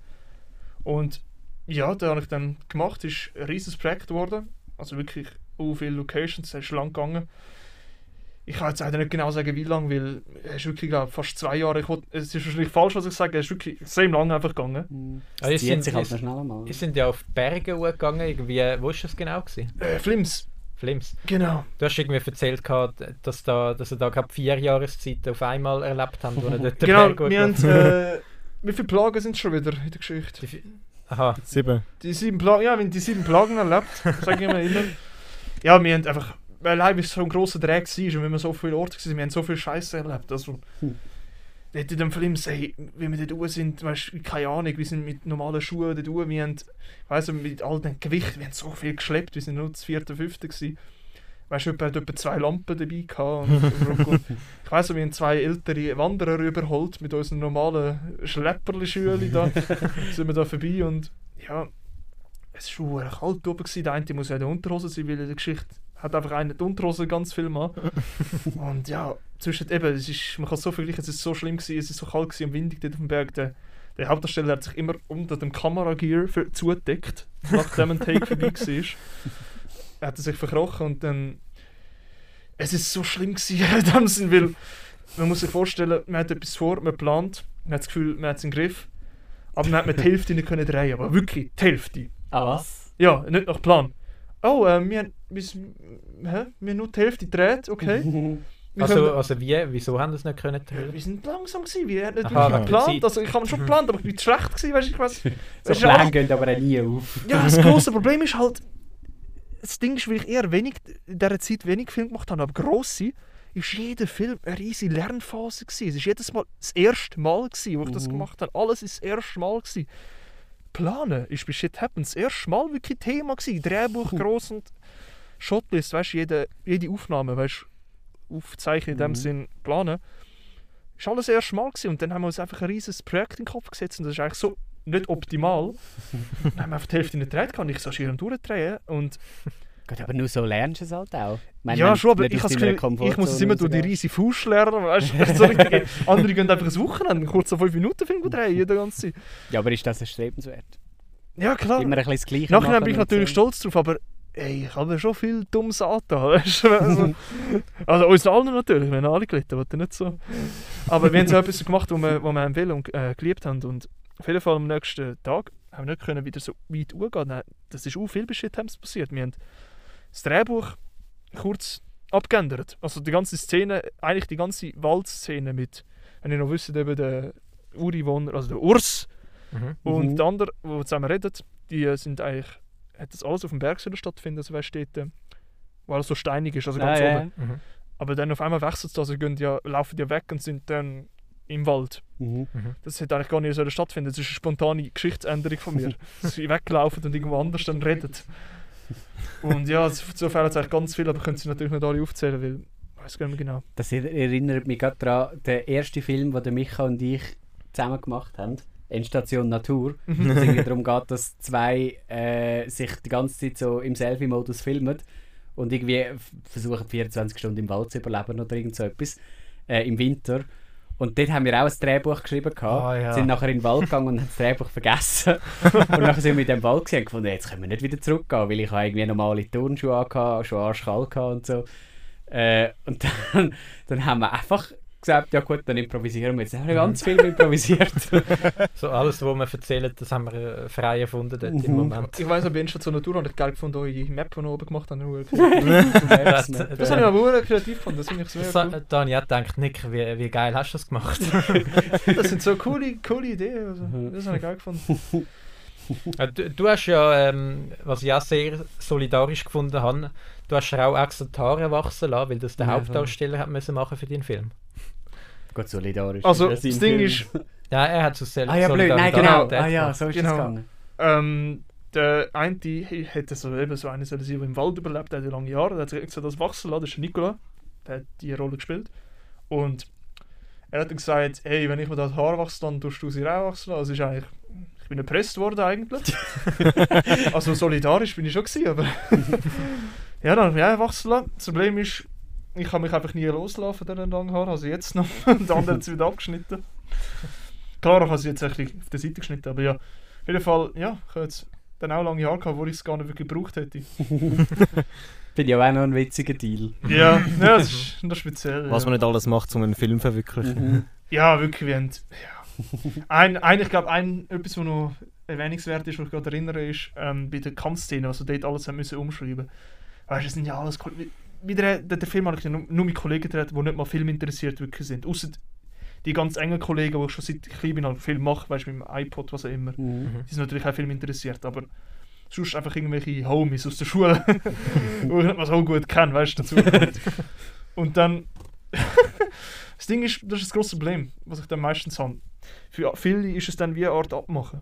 Und ja, da habe ich dann gemacht, ist ein riesiges Projekt geworden. Also wirklich so viele Locations, es ist lang gegangen. Ich kann jetzt leider nicht genau sagen, wie lange, weil es ist wirklich, glaube fast zwei Jahre. Ich will, es ist wahrscheinlich falsch, was ich sage, es ist wirklich extrem lang einfach gegangen. Mhm. Ah, ihr Das zieht sind- sich halt ihr- noch schnell mal. Wir sind ja auf die Berge gegangen. Irgendwie, wo war das genau? Gewesen? Äh, Flims, Flims. genau. Du hast irgendwie erzählt, gehabt, dass, da, dass ihr da gerade vier Jahreszeiten auf einmal erlebt habt, wo ihr dort den Genau, Berg wir haben, äh, wie viele Plagen sind es schon wieder in der Geschichte? Die Aha. Sieben. Die sieben Plagen, ja, wenn die sieben Plagen erlebt, sage ich mal immer. Ja, wir haben einfach, weil allein wie es so ein grosser Dreck war und wenn wir so viele Orte waren, wir haben so viel Scheiße erlebt. Also, Hm. dort in dem Film, ey, wie wir dort sind, weißt, du, keine Ahnung, wir sind mit normalen Schuhen dort oben, wir haben, ich weiss nicht, mit all dem Gewicht, wir haben so viel geschleppt, wir sind nur das vierte, fünfte gewesen. Weißt du, jemand hat etwa zwei Lampen dabei gehabt. Ich weiss wir haben zwei ältere Wanderer überholt mit unseren normalen Schlepperli-Schülen da. sind wir da vorbei und ja, es war schon kalt oben. Gewesen. Der eine muss ja in der Unterhose sein, weil in der Geschichte hat einfach einer die Unterhose ganz viel an. und ja, zwischen eben, es ist, man kann es so vergleichen, es ist so schlimm gewesen, es ist so kalt gewesen und windig dort auf dem Berg. Der, der Hauptdarsteller hat sich immer unter dem Kameragear für- zugedeckt, nachdem ein Take vorbei war. Er hat sich verkrochen und dann es ist so schlimm gewesen, in dem Sinn, weil man muss sich vorstellen, man hat etwas vor, man plant, man hat das Gefühl, man hat es im Griff, aber man hat mit die Hälfte nicht können drehen, aber wirklich die Hälfte. Ah, was? Ja, nicht nach Plan. Oh, äh, wir haben bis, hä? wir haben nur die Hälfte gedreht, okay. Wir, Also, können, also wie, wieso haben das nicht können? Ja, wir sind langsam gewesen, wir hatten nicht Aha, wirklich geplant, also ich habe schon geplant, aber ich bin zu schlecht gewesen, weißt du, ich weiß. So Pläne gehen aber auch nie auf. Ja, das große Problem ist halt, das Ding ist, weil ich eher wenig, in dieser Zeit wenig Film gemacht habe, aber grosse, ist jeder Film eine riesige Lernphase gewesen. Es ist jedes Mal das erste Mal gewesen, wo ich das Mhm. gemacht habe. Alles ist das erste Mal gewesen. Planen ist bei Shit Happens das erste Mal wirklich Thema gewesen. Drehbuch groß und Shotlist, weißt du, jede, jede Aufnahme, weißt du, aufzeichnen in dem Mhm. Sinn, planen. Ist alles das erste Mal gewesen. und dann haben wir uns einfach ein riesiges Projekt in den Kopf gesetzt und das ist eigentlich so nicht optimal. dann haben wir einfach die Hälfte nicht gedreht, kann ich so am durchdrehen und Gut, aber nur so lernst du es halt auch. Meine, ja, schon, aber ich, Gefühl, ich muss es immer durch die riesige Fuß lernen, weißt? So andere gehen einfach ein Wochenende, kurz so 5 Minuten Film drehen, jede ganze Zeit. Ja, aber ist das erstrebenswert? Ja, klar. Immer ein bisschen das Gleiche Nachher bin ich natürlich so. stolz drauf, aber ey, ich habe schon viel dummes angetan, weißt du? Also, also uns allen natürlich, wir haben alle gelitten, aber nicht so. Aber wir haben so etwas gemacht, was wir, was wir wollen und äh, geliebt haben und auf jeden Fall am nächsten Tag haben wir nicht können wieder so weit hochgehen. Nein, Das ist auch viel Shit passiert. Wir haben das Drehbuch kurz abgeändert. Also die ganze Szene, eigentlich die ganze Waldszene mit, wenn ihr noch wisst, eben der Ureinwohner, also der Urs Mhm. und Mhm. der andere, die zusammen reden, die äh, sind eigentlich, hat das alles auf dem Berg sollen stattfinden, also weißt äh, wo alles so steinig ist, also ganz Ah, ja. oben. Mhm. Aber dann auf einmal wechselt es, also gehen ja, laufen die weg und sind dann im Wald. Mhm. Mhm. Das hätte eigentlich gar nicht sollen stattfinden. Das ist eine spontane Geschichtsänderung von mir. Dass sie weglaufen und irgendwo anders dann reden. Und ja, so fehlen es eigentlich ganz viel, aber können sie natürlich nicht alle aufzählen, weil ich weiß gar nicht mehr genau. Das er- erinnert mich gerade daran, der erste Film, den Micha und ich zusammen gemacht haben, Endstation Natur, wo es irgendwie darum geht, dass zwei äh, sich die ganze Zeit so im Selfie-Modus filmen und irgendwie versuchen 24 Stunden im Wald zu überleben oder irgend so etwas äh, im Winter. Und dort haben wir auch ein Drehbuch geschrieben. Ah, ja. Sind nachher in den Wald gegangen und haben das Drehbuch vergessen. und nachher sind wir in dem Wald gesehen und gefunden, jetzt können wir nicht wieder zurückgehen, weil ich habe irgendwie normale Turnschuhe angehabt, schon arschkalt und so. Äh, und dann, dann haben wir einfach gesagt, ja gut, dann improvisieren wir jetzt. Dann haben wir ganz viel improvisiert. So alles, was wir erzählen, das haben wir äh, frei erfunden dort im Mhm. Moment. Ich weiss noch, bei Innenstadt so einer Tour habe ich geil gefunden, eure Map, die ihr oben gemacht habt. Das Das, das habe ich aber kreativ gefunden, das finde ich sehr cool. da habe ich auch gedacht, Nick, wie, wie geil hast du das gemacht? Das sind so coole, coole Ideen. Also, das habe ich geil gefunden. Äh, du, du hast ja, ähm, was ich auch sehr solidarisch gefunden habe, du hast ja auch extra die Haare wachsen lassen, weil das der Ja, Hauptdarsteller hat müssen machen für den Film. Gut, solidarisch. Also, Das Ding ist, Ja, er hat so sel Ah ja, blöd, nein, genau. Solidarität Ah ja, so ist Genau. das gegangen. ähm, der eine hätte so eben so sollen sein, der im Wald überlebt, der hat ja lange Jahre, der hat extra das wachsen lassen, das ist der Nicola, der hat die Rolle gespielt. Und er hat dann gesagt, hey, wenn ich mir das Haar wachse, dann tust du sie auch wachsen lassen. Also ist eigentlich, ich bin erpresst worden eigentlich. also solidarisch bin ich schon gewesen, aber ja, dann habe ich auch wachsen lassen. Das Problem ist, ich kann mich einfach nie loslassen von diesen langen Haaren, also jetzt noch. Und der andere hat sie wieder abgeschnitten. Klar, ich habe sie jetzt ein bisschen auf der Seite geschnitten, aber ja, auf jeden Fall, ja, ich habe jetzt dann auch lange Haare gehabt, wo ich es gar nicht wirklich gebraucht hätte. Finde ich auch noch ein witziger Deal. Ja, ja das, ist, das ist speziell. Was ja. man nicht alles macht, um einen Film zu verwirklichen. Mhm. Ja, wirklich, wir haben, ja. ein, ein, ich glaube, ein, etwas, was noch erwähnungswert ist, was ich gerade erinnere, ist ähm, bei der Kampfszene, also dort alles haben müssen umschreiben. Weißt du, es sind ja alles, Ko- wie- wie der, der, der Film habe ich ja nur, nur mit Kollegen gedreht, die nicht mal Film interessiert wirklich sind. Außer die ganz engen Kollegen, die ich schon seit ich klein bin, halt Film machen, weißt du, mit dem iPod, was auch immer. Mhm. Die sind natürlich auch Film interessiert, aber sonst einfach irgendwelche Homies aus der Schule, wo ich nicht mal so gut kenne, weißt du, dazu. Und dann. das Ding ist, das ist das grosse Problem, was ich dann meistens habe. Für viele ist es dann wie eine Art Abmachen.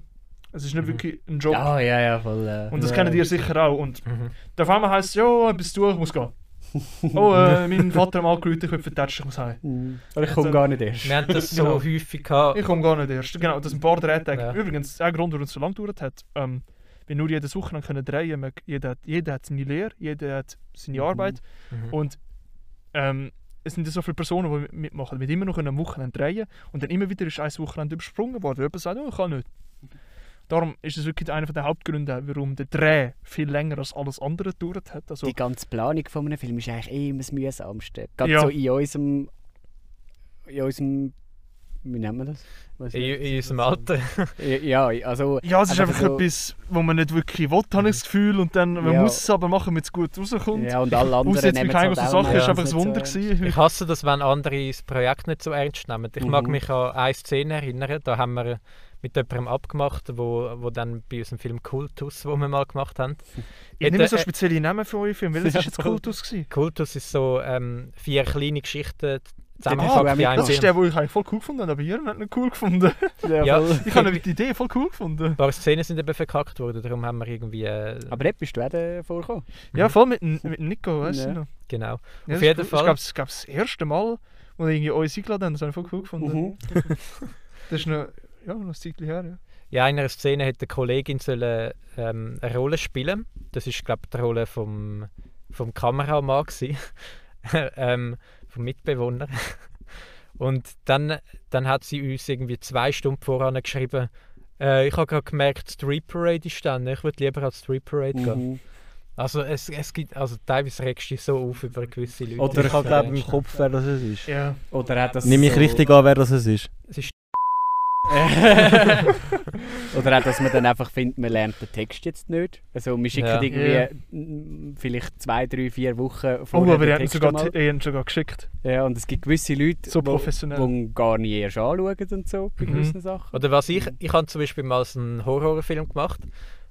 Es ist nicht Mhm. wirklich ein Job. Ja, ja, ja, voll. Äh, Und das ja. kennen ihr sicher auch. Und Mhm. da auf einmal heisst es, ja, bist du, ich muss gehen. oh, äh, mein Vater hat mal angerufen, ich will vertatschen, ich muss heim. Mhm. Aber ich komme gar nicht erst. Wir haben das so Genau. häufig gehabt. Ich komme gar nicht erst. Genau, das sind ein paar Drehtage. Ja. Übrigens, ein Grund, warum es so lange gedauert hat, ähm, wir nur jede Woche können drehen man, jeder, hat- jeder hat seine Lehre, jeder hat seine Mhm. Arbeit. Mhm. Und ähm, es sind ja so viele Personen, die mit- mitmachen. Wir immer noch am Wochenende drehen und dann immer wieder ist ein Wochenende übersprungen worden. Jemand sagt, oh, ich kann nicht. Darum ist es wirklich einer der Hauptgründe, warum der Dreh viel länger als alles andere gedauert hat. Also, Die ganze Planung von einem Film ist eigentlich eh immer das Mühsamste. Gerade Ja. so in unserem. In unserem. Wie nennen wir das? In, in unserem Alter. Ja, also. ja, es ist einfach so- etwas, wo man nicht wirklich will, habe ich das Gefühl. Und dann, man Ja. muss es aber machen, damit es gut rauskommt. Ja, und alle anderen Aussetzt nehmen es halt so auch Sache, ist meistens einfach ein so Wunder gewesen. Ich hasse das, wenn andere das Projekt nicht so ernst nehmen. Ich mag Mhm. mich an eine Szene erinnern, da haben wir mit jemandem abgemacht, wo, wo dann bei unserem Film Kultus, wo wir mal gemacht haben. Ich nehme so spezielle Namen für eure Filme, welches Ja, ist jetzt. Kultus gewesen? Kultus ist so ähm, vier kleine Geschichten Ah, zusammengepackt in einem Das ist Film. der, den ich eigentlich voll cool gefunden habe, aber ihr habt nicht cool gefunden. Ja. Ich habe die Idee voll cool gefunden. ein paar Szenen sind eben verkackt worden, darum haben wir irgendwie... Äh, Aber dort bist du auch vorgekommen. Ja, voll mit, mit Nico, weißt Ja. du noch? genau. Ja, Auf das jeden ist- Fall. Ich glaube, es gab das erste Mal, wo ich irgendwie uns eingeladen haben, das habe ich voll cool gefunden. Mhm. Das ist noch, ja, noch ein Zeitchen her, ja. In einer Szene hätte eine Kollegin sollen, ähm, eine Rolle spielen. Das ist glaube ich die Rolle vom, vom Kameramann gsi, ähm, vom Mitbewohner. Und dann, dann hat sie uns irgendwie zwei Stunden voran geschrieben. Äh, ich habe gerade gemerkt, Street Parade ist dann. Ich würde lieber als Street Parade gehen. Mhm. Also es, es gibt, also teilweise regst du dich so auf über gewisse Leute. Oder ich habe glaube im Kopf, wer das ist. Ja, Oder hat das Nimm mich so- richtig an, wer das ist. Es ist Oder auch, dass man dann einfach findet, man lernt den Text jetzt nicht. Also wir schicken Ja. irgendwie Ja. vielleicht zwei, drei, vier Wochen oh, vorher aber den ihr habt ihn Text sogar, sogar geschickt. Ja, und es gibt gewisse Leute, So wo, professionell. wo ihn gar nie erst anschauen und so, bei Mhm. gewissen Sachen. Oder was ich, ich habe zum Beispiel mal so einen Horrorfilm gemacht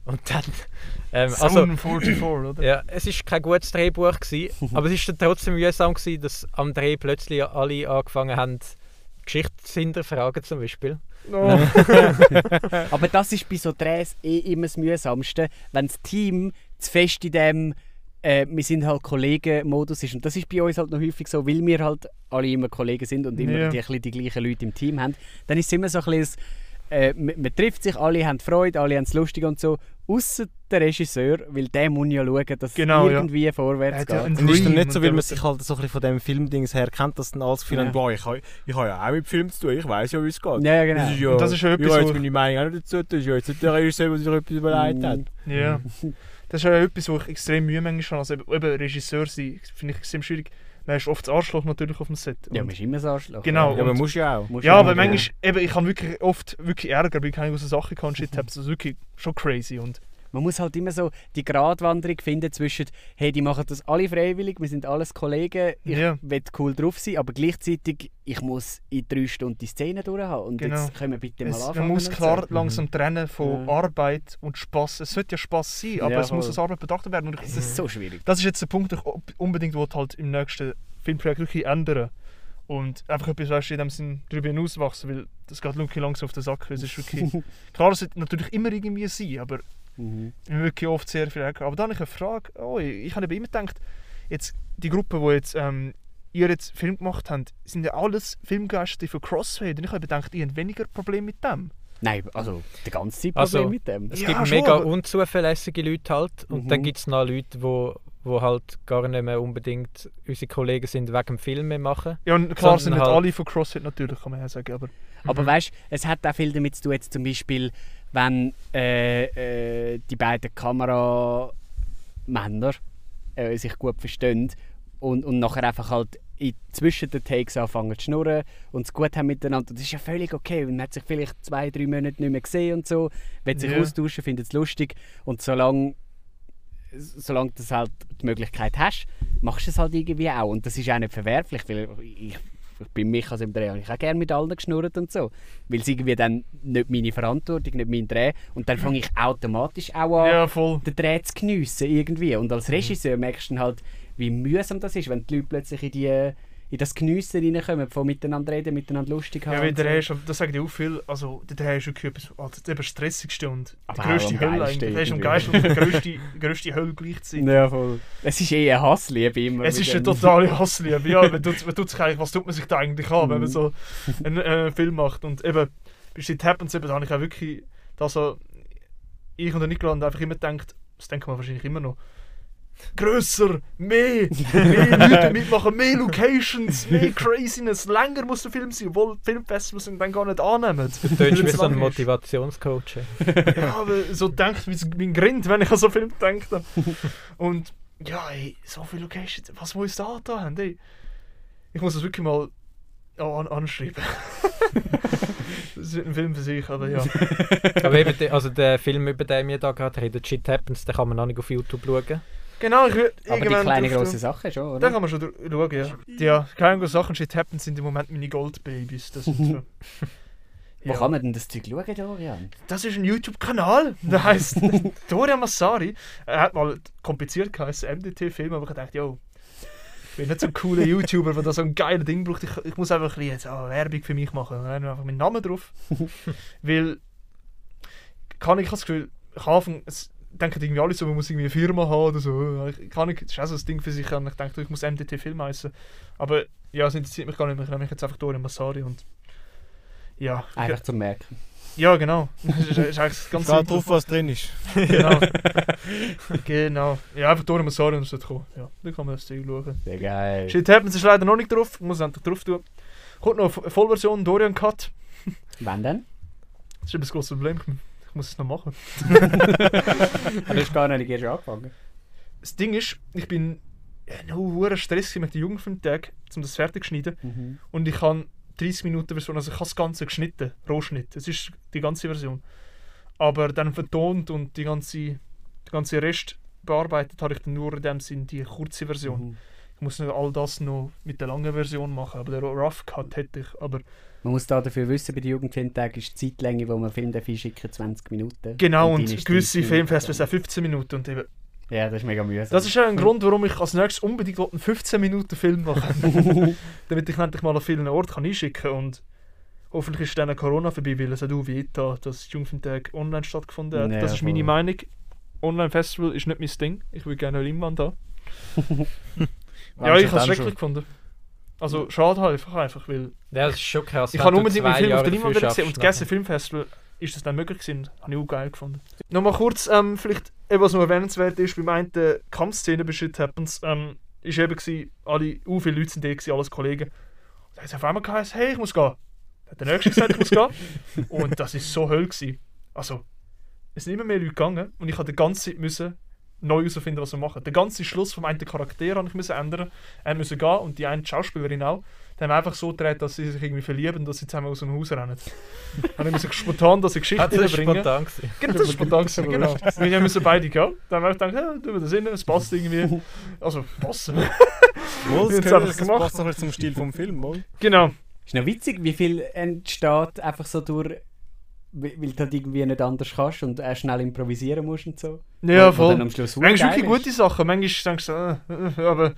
und dann, ähm, also Zone 44, oder? Ja, es ist kein gutes Drehbuch gewesen, aber es ist dann trotzdem mühsam gewesen, dass am Dreh plötzlich alle angefangen haben, Geschichten zu hinterfragen zum Beispiel. Oh. Aber das ist bei so Drehs eh immer das Mühsamste, wenn das Team zu fest in dem äh, wir sind halt Kollegen-Modus ist. Und das ist bei uns halt noch häufig so, weil wir halt alle immer Kollegen sind und immer Ja. die, die gleichen Leute im Team haben. Dann ist es immer so ein bisschen, äh, man, man trifft sich, alle haben Freude, alle haben es lustig und so. Außer der Regisseur, weil der muss ja schauen, dass Genau, es ja. irgendwie vorwärts ja geht. einen Und ist dann nicht so, weil man sich halt so ein bisschen von dem Filmdings her kennt, dass dann alles Gefühl Ja. boah, ich habe ich ha ja auch mit Film zu tun, ich weiß ja, wie es geht. Ja, ja, genau. Das ist ja, Und das ist ja ich etwas, habe wo- jetzt meine Meinung auch nicht dazu, das ist ja jetzt nicht der Regisseur, der sich etwas überlegt hat. Ja. Das ist ja etwas, wo ich extrem Mühe manchmal habe. Also eben, eben Regisseur sein, finde ich extrem schwierig. Man ist oft das Arschloch natürlich auf dem Set. Ja, Und- man ist immer so Arschloch. Genau. Ja, aber und- muss ja auch. Musst ja, aber manchmal, eben, ich habe wirklich oft wirklich Ärger, weil ich keine großen Sachen kann shit habe. Das ist wirklich schon crazy. Und Man muss halt immer so die Gratwanderung finden zwischen, hey, die machen das alle freiwillig, wir sind alles Kollegen, ich Ja. will cool drauf sein, aber gleichzeitig, ich muss in drei Stunden die Szene durchhaben. Und Genau. jetzt können wir bitte mal es, anfangen. man muss klar So. langsam trennen von Ja. Arbeit und Spaß. Es sollte ja Spaß sein, aber Ja, es muss als Arbeit betrachtet werden. Und ich, Es ist so schwierig. das ist jetzt der Punkt, den ich unbedingt halt im nächsten Filmprojekt wirklich ändern. Und einfach etwas weißt, du, in dem Sinn darüber hinauswachsen, weil das geht wirklich langsam auf den Sack. Es ist wirklich, klar, es sollte natürlich immer irgendwie sein, aber Mhm. Wirklich oft sehr viel Ärger. Aber dann habe ich eine Frage. Oh, ich ich habe immer gedacht, jetzt die Gruppe, die jetzt, ähm, ihr jetzt Film gemacht habt, sind ja alles Filmgeister für Crossfade. Und ich habe gedacht, ihr habt weniger Probleme mit dem. Nein, also die ganze Zeit Also, Problem mit dem. Es Ja, gibt schon, mega unzuverlässige Leute halt und Mhm. dann gibt es noch Leute, wo, wo halt gar nicht mehr unbedingt unsere Kollegen sind wegen dem Film machen. Ja, und klar sind nicht halt- alle von Crossfade natürlich, kann man ja sagen. Aber Aber weißt du, es hat auch viel damit zu tun, jetzt zum Beispiel, wenn äh, äh, die beiden Kameramänner äh, sich gut verstehen und, und nachher einfach halt zwischen den Takes anfangen zu schnurren und es gut haben miteinander. Das ist ja völlig okay. Man hat sich vielleicht zwei, drei Monate nicht mehr gesehen und so, will sich Ja. austauschen, findet es lustig und solange solange du das halt die Möglichkeit hast, machst du es halt irgendwie auch. Und das ist auch nicht verwerflich, weil ich, ich bin mich als im Dreh habe ich auch gerne mit allen geschnurrt und so. Weil es irgendwie dann nicht meine Verantwortung, nicht mein Dreh. Und dann fange ich automatisch auch an, ja, den Dreh zu geniessen irgendwie. Und als Regisseur merkst du halt, wie mühsam das ist, wenn die Leute plötzlich in, die, in das Geniessen reinkommen, von miteinander reden, miteinander lustig haben. Ja, weil der so. Ist, das sagt ja auch viel, also der ist wirklich etwas, also das stressigste und die grösste Hölle eigentlich. Der ist am geilsten und die grösste, grösste Hölle gleichzeitig. Ja, voll. Es ist eh eine Hassliebe immer. Es ist eine totale Hassliebe. Ja, man tut, man tut sich eigentlich, was tut man sich da eigentlich an, wenn man Mhm. so einen äh, Film macht. Und eben, bei Shit Happens, eben, da habe ich auch wirklich, da so, ich und der Nikola haben einfach immer gedacht, das denken wir wahrscheinlich immer noch, grösser, mehr, mehr Leute mitmachen, mehr Locations, mehr Craziness, länger muss der Film sein, obwohl Filmfestivals ihn dann gar nicht annehmen. Du tönst Weil wie so ein. Motivationscoach. Ja, aber so denkt wie mein Grind, wenn ich an so Film denke. Und ja, ey, so viele Locations, was muss ich da da haben? Ey? Ich muss das wirklich mal an anschreiben. das ist ein Film für sich, aber ja. Aber eben, der- also der Film, über den wir da gerade reden, Shit Happens, den kann man noch nicht auf YouTube schauen. Genau, ich würde Aber die irgendwann kleine große. Sache schon, Da oder? kann man schon schauen, ja. Ja, kleine große Sachen, Shit Happens sind im Moment meine Goldbabys. Das, sind so. Wo Ja. kann man denn das Zeug schauen, Dorian? Das ist ein YouTube-Kanal, der heißt Dorian Massari. Er hat mal kompliziert geheißen, MDT-Film, aber ich dachte, yo, ich bin nicht so ein cooler YouTuber, der da so ein geiles Ding braucht. Ich, ich muss einfach ein jetzt, ah, Werbung für mich machen. Und dann ich einfach meinen Namen drauf. Weil, kann ich, das Gefühl, ich habe denken irgendwie alle so, man muss irgendwie eine Firma haben oder so. Ich, kann ich, das ist auch so ein Ding für sich. Und ich dachte, ich muss MDT-Film heißen. Aber ja, es interessiert mich gar nicht mehr. Ich nenne mich jetzt einfach Dorian Massari und ja. Einfach zum Merken. ja, genau. Das ist, eigentlich ganz drauf, was drin ist. genau. genau. Ja, einfach durch muss sagen, dass es kommen. Ja, dann kann man das Zeug schauen. Sehr geil. Shit Happens ist leider noch nicht drauf. Ich muss es endlich drauf tun. Kommt noch eine Vollversion, Dorian Cut. Wann denn? Das ist eben das große Problem. Ich- Ich muss es noch machen. Du hast gar nicht erst angefangen. Das Ding ist, ich bin noch hoher Stress mit den Jugendfilmtag, um das fertig zu schneiden. Mhm. Und ich habe 30 Minuten Version, also ich habe das Ganze geschnitten, Rohschnitt. Das ist die ganze Version. Aber dann vertont und die ganze, die ganze Rest bearbeitet habe ich dann nur in dem Sinn die kurze Version. Mhm. Ich muss nicht all das noch mit der langen Version machen, aber der Rough Cut hätte ich. Aber Man muss da dafür wissen, bei den Jugendfilmtagen ist die Zeitlänge, wo man Film darf einschicken 20 Minuten. genau, und, ist gewisse 30 Filmfestivals auch 15 Minuten. Und eben, Ja, das ist mega mühsam. das ist auch ein Grund, warum ich als nächstes unbedingt einen 15 Minuten Film machen Damit ich endlich mal an vielen Orten kann einschicken kann. Und hoffentlich ist dann Corona vorbei, weil es hat auch wie da, dass Jugendfilmtag online stattgefunden hat. Ja, das ist meine voll. Meinung. Online-Festival ist nicht mein Ding. Ich will gerne Leinwand haben. Ja, ich habe es schrecklich gefunden. Also schade halt einfach, einfach weil Ja, das ist schon krass. ich habe unbedingt meinen Film auf Jahre der Leinwand gesehen und das. Filmfestival ist das dann möglich gewesen. Habe ich auch geil gefunden. Nochmal kurz, ähm, vielleicht, was noch erwähnenswert ist, beim einen der Kampfszene bei Shit Happens, ähm, ist eben gewesen, alle, u viele Leute sind da gewesen, alles Kollegen. Da hat es auf einmal geheißen, hey, ich muss gehen. Dann hat der Nächste gesagt, ich muss gehen. Und das ist so Hölle gewesen. Also, es sind immer mehr Leute gegangen und ich musste die ganze Zeit müssen neu herausfinden, was wir machen. Den ganzen Schluss vom einen Charakter habe ich müssen ändern. Er musste gehen und die eine Schauspielerin auch. Dann haben wir einfach so gedreht, dass sie sich irgendwie verlieben und dass sie zusammen aus dem Haus rennen. Dann ich spontan, dass ich Geschichte das reinbringen. spontan. gewesen. Genau, das ist spontan gewesen, genau. Wir müssen beide gehen. Dann haben wir gedacht, ja, tun wir das rein, es passt irgendwie. Also, passen. Wohl, Jetzt das, gemacht. passt bisschen zum Stil vom Film, wohl. genau. Ist noch witzig, wie viel entsteht einfach so durch, weil du halt irgendwie nicht anders kannst und auch schnell improvisieren musst und so. Ja, voll. dann am Schluss Manchmal wirklich gute Sachen, manchmal denkst du, äh, äh, aber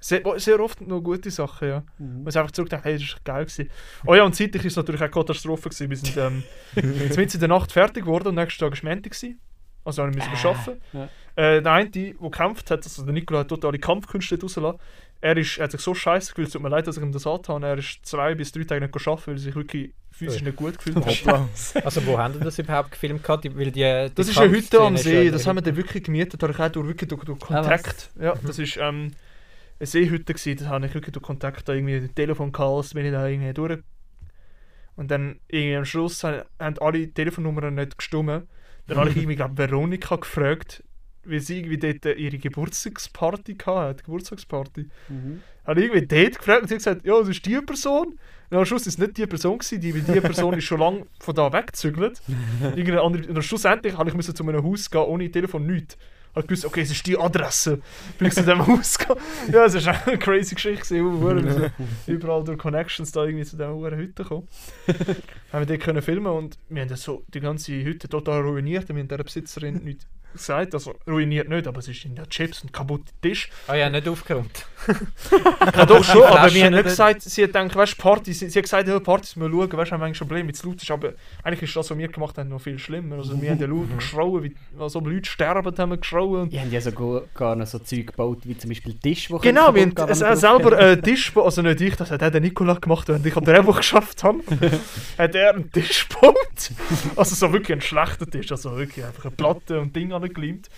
sehr, sehr oft nur gute Sachen, ja. Mhm. Man einfach zurückdenkt, hey, das war geil. Gewesen. Oh ja, und zeitlich war es natürlich auch Katastrophe. Gewesen. Wir sind ähm, mitten in der Nacht fertig geworden und nächsten Tag war Montag. gewesen. Also wir müssen wir arbeiten. ja. Äh, der eine, der gekämpft hat, also der Nicola hat totale Kampfkünste rausgelassen. Er, ist, er hat sich so scheiße gefühlt, es tut mir leid, dass ich ihm das angetan habe. Er ist zwei bis drei Tage nicht arbeiten, weil er sich wirklich physisch nicht gut gefühlt hat. Also wo haben die das überhaupt gefilmt? gehabt? Die- Weil die, die Das ist eine Hütte am See, das haben wir dann wirklich gemietet, habe ich auch durch, wirklich durch, durch Ah? Kontakt. ja, das ist ähm, eine Seehütte gewesen, das habe ich wirklich durch Kontakt, da irgendwie ein Telefon gehabt, bin ich da irgendwie durch. Und dann irgendwie am Schluss haben, haben alle Telefonnummern nicht gestimmt. Dann habe ich irgendwie, glaube Veronika gefragt, wie sie irgendwie dort ihre Geburtstagsparty hatte, Geburtstagsparty. Mhm. Habe ich irgendwie dort gefragt und sie hat gesagt, ja, das ist die Person. Und am Schluss ist es nicht die Person gewesen, die, weil die Person ist schon lange von da weggezügelt. Irgendeine andere, und schlussendlich habe ich müssen zu einem Haus gehen, ohne Telefon, nichts. Habe gewusst, okay, es ist die Adresse. Bin ich zu diesem Haus gegangen. Ja, es war eine crazy Geschichte. gewesen. Überall durch Connections da irgendwie zu dieser Huren Hütte kommen. haben wir dort können filmen und wir haben das so die ganze Hütte total ruiniert. Wir haben der Besitzerin nichts gesagt. Also ruiniert nicht, aber es ist in der Chips und kaputte Tisch. Ah ja, nicht aufgeräumt. Ja, doch schon, aber wir haben nicht gesagt, sie hat gedacht, weißt du, Party, sie, sie hat gesagt, ja, Partys müssen wir schauen, weißt du, haben wir eigentlich schon Probleme, zu laut ist, aber eigentlich ist das, was wir gemacht haben, noch viel schlimmer. Also wir haben ja laut geschrauen, wie, also Leute sterben, haben wir geschrauen. Die haben ja sogar gar noch so Zeug gebaut, wie zum Beispiel Tisch, wo Genau, wir haben es wenn man selber einen Tisch gebaut, also nicht ich, das hat der Nikola gemacht, und ich am Drehbuch geschafft habe, hat er einen Tisch gebaut. Also so wirklich ein schlechter Tisch, also wirklich einfach eine Platte und Ding angeklimmt.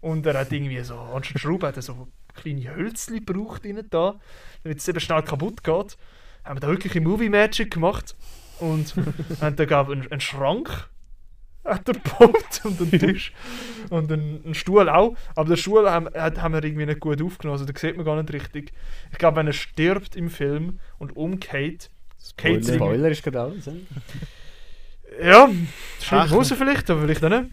Und er hat irgendwie so, anstatt Schrauben hat er so kleine Hölzchen gebraucht rein da, damit es eben schnell kaputt geht. Haben wir da wirklich ein Movie Magic gemacht und haben da gab einen, einen Schrank hat er gebaut und einen Tisch und einen, einen Stuhl auch. Aber den Stuhl haben, hat- haben wir irgendwie nicht gut aufgenommen, also da sieht man gar nicht richtig. Ich glaube, wenn er stirbt im Film und umgeht, irgendwie- Spoiler ist gerade alles. Ja, Ach. raus vielleicht, aber vielleicht auch nicht.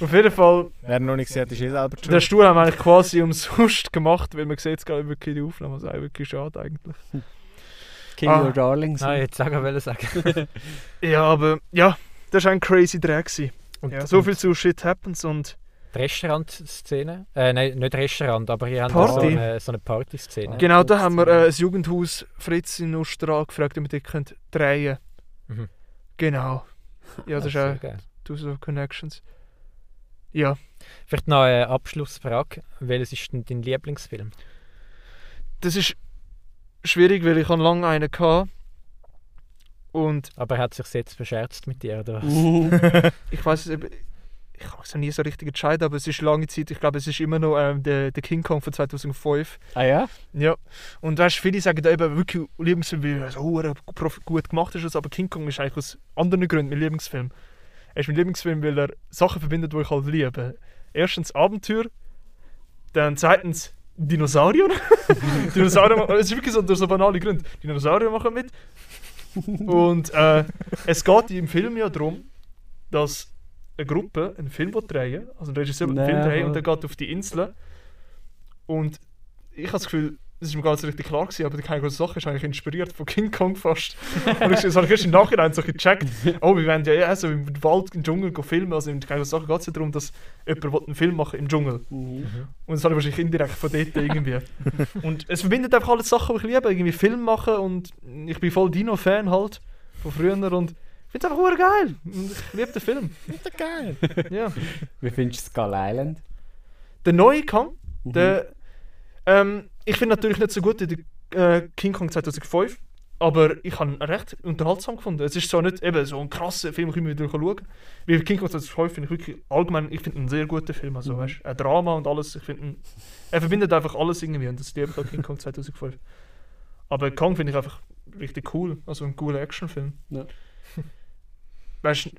Auf jeden Fall, Wer noch nicht gesehen hat, ist eh selber den schuld. Stuhl haben wir eigentlich quasi umsonst gemacht, weil man sieht es gerade wirklich der Aufnahme, also eigentlich wirklich schade eigentlich. Kill Ah. Your Darlings. Nein, jetzt sagen wollte sagen. Ja, aber ja, das war ein crazy Dreh. gewesen. Und, Ja, so viel zu Shit Happens und Die Restaurantszene? Äh, nein, nicht Restaurant, aber hier haben Party. wir so eine, so eine Partyszene. genau da haben wir äh, das Jugendhaus Fritz in Nostra gefragt, ob wir dort könnt drehen Mhm. Genau. Ja, das ist sehr auch geil. Of Connections. Ja, Vielleicht noch eine Abschlussfrage. Welches ist denn dein Lieblingsfilm? das ist schwierig, weil ich habe lange einen hatte. Und Aber er hat sich jetzt verscherzt mit dir, oder was? Mhm. ich weiß es eben, ich kann es ja nie so richtig entscheiden, aber es ist lange Zeit, ich glaube, es ist immer noch ähm, der, der King Kong von 2005. ah ja? Ja. Und weißt, viele sagen da eben wirklich Lieblingsfilm, weil er so gut gemacht ist, aber King Kong ist eigentlich aus anderen Gründen mein Lieblingsfilm. Er ist mein Lieblingsfilm, weil er Sachen verbindet, die ich halt liebe. Erstens Abenteuer, dann zweitens Dinosaurier. Dinosaurier, es ist wirklich so, durch so banale Gründe. Dinosaurier machen mit. Und äh, es geht im Film ja darum, dass eine Gruppe einen Film drehen also ein Regisseur will einen Film drehen und der geht auf die Insel. Und ich habe das Gefühl, das ist mir gar nicht so richtig klar gewesen, aber die keine große Sache ist eigentlich inspiriert von King Kong fast. und ich, das habe ich erst im Nachhinein so gecheckt. Oh, wir werden ja eher so im Wald, im Dschungel filmen. Also in keine große Sache geht es ja darum, dass jemand einen Film machen im Dschungel. Mhm. Und das habe ich wahrscheinlich indirekt von dort irgendwie. und es verbindet einfach alle Sachen, die ich liebe. Irgendwie Film machen und ich bin voll Dino-Fan halt von früher und finde es einfach hure geil. Ich liebe den Film. geil. Ja. Wie findest du Skull Island? Der neue Kong, Mhm. der, ähm, ich finde natürlich nicht so gut wie der äh, King Kong 2005, Aber ich habe ihn recht unterhaltsam gefunden. Es ist so nicht eben so ein krasser Film, den ich immer wieder schauen kann. Wie King Kong 2005 finde ich wirklich allgemein, ich finde ihn einen sehr guten Film. Also, weißt, ein Drama und alles. Ich finde er verbindet einfach alles irgendwie und das liebe ich King Kong 2005. Aber Kong finde ich einfach richtig cool. Also ein cooler Actionfilm. Ja. Weißt du,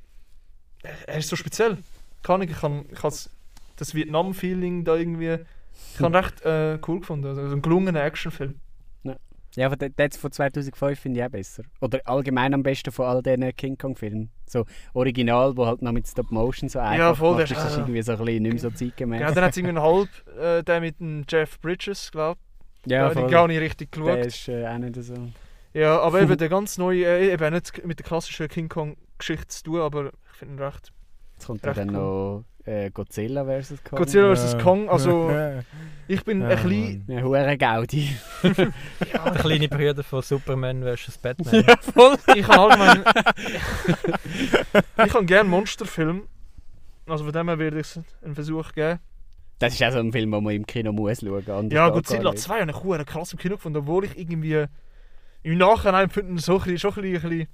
er ist so speziell. Kann ich, ich kann, ich has das Vietnam-Feeling da irgendwie. Ich habe recht äh, cool gefunden. Also ein gelungener Actionfilm. Ja, aber der von 2005 finde ich auch besser. Oder allgemein am besten von all diesen King Kong-Filmen. So Original, wo halt noch mit Stop Motion so einfach voll, gemacht der ist. Das ist ist- irgendwie so ein bisschen nicht mehr so zeitgemäß. Ja, dann hat es irgendwie einen halb, äh, der mit dem Jeff Bridges, glaube ich. ja, Ja, voll. gar nicht richtig Der geschaut. ist äh, auch nicht so. Ja, aber eben der ganz neue, äh, eben nicht mit der klassischen King Kong-Geschichte zu tun, aber ich finde ihn recht. Jetzt kommt ja Recht dann noch äh, Godzilla vs. Kong. Godzilla vs. Kong, also Ja. ich bin Ja, ein bisschen. Ja, hure Gaudi. Der kleine Bruder von Superman vs. Batman. voll. Ich kann allgemein. ich kann gerne Monsterfilm. Also von dem her werde ich einen Versuch geben. Das ist auch so ein Film, den man im Kino muss schauen muss. Ja, Godzilla 2 habe ich krass im Kino gefunden, obwohl ich irgendwie im Nachhinein finde ich so ein bisschen, schon ein ein bisschen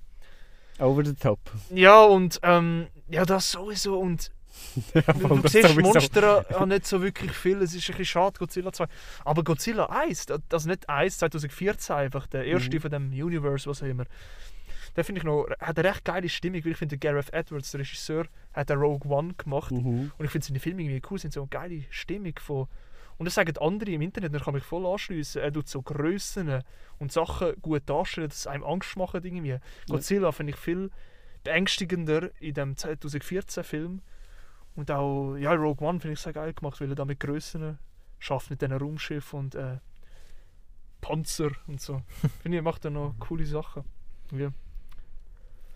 Over the top. Ja, und ähm, ja, das sowieso. Und voll, du siehst sowieso. Monster ja nicht so wirklich viel. Es ist ein bisschen schade, Godzilla 2. Aber Godzilla 1, das- nicht 1, 2014 einfach, der erste Mhm. von dem Universe, was auch immer. Der finde ich noch, hat eine recht geile Stimmung, weil ich finde, Gareth Edwards, der Regisseur, hat den Rogue One gemacht. Mhm. Und ich finde seine Filme irgendwie cool, sind so eine geile Stimmung von. Und das sagen andere im Internet, da kann mich voll anschliessen. Er tut so Grössen und Sachen gut darstellen, dass es einem Angst macht irgendwie. Godzilla finde ich viel beängstigender in dem 2014 Film. Und auch ja, Rogue One finde ich sehr geil gemacht, weil er da mit Grössen schafft, mit diesen Raumschiff und äh, Panzer und so. finde ich, er macht da noch coole Sachen. Ja.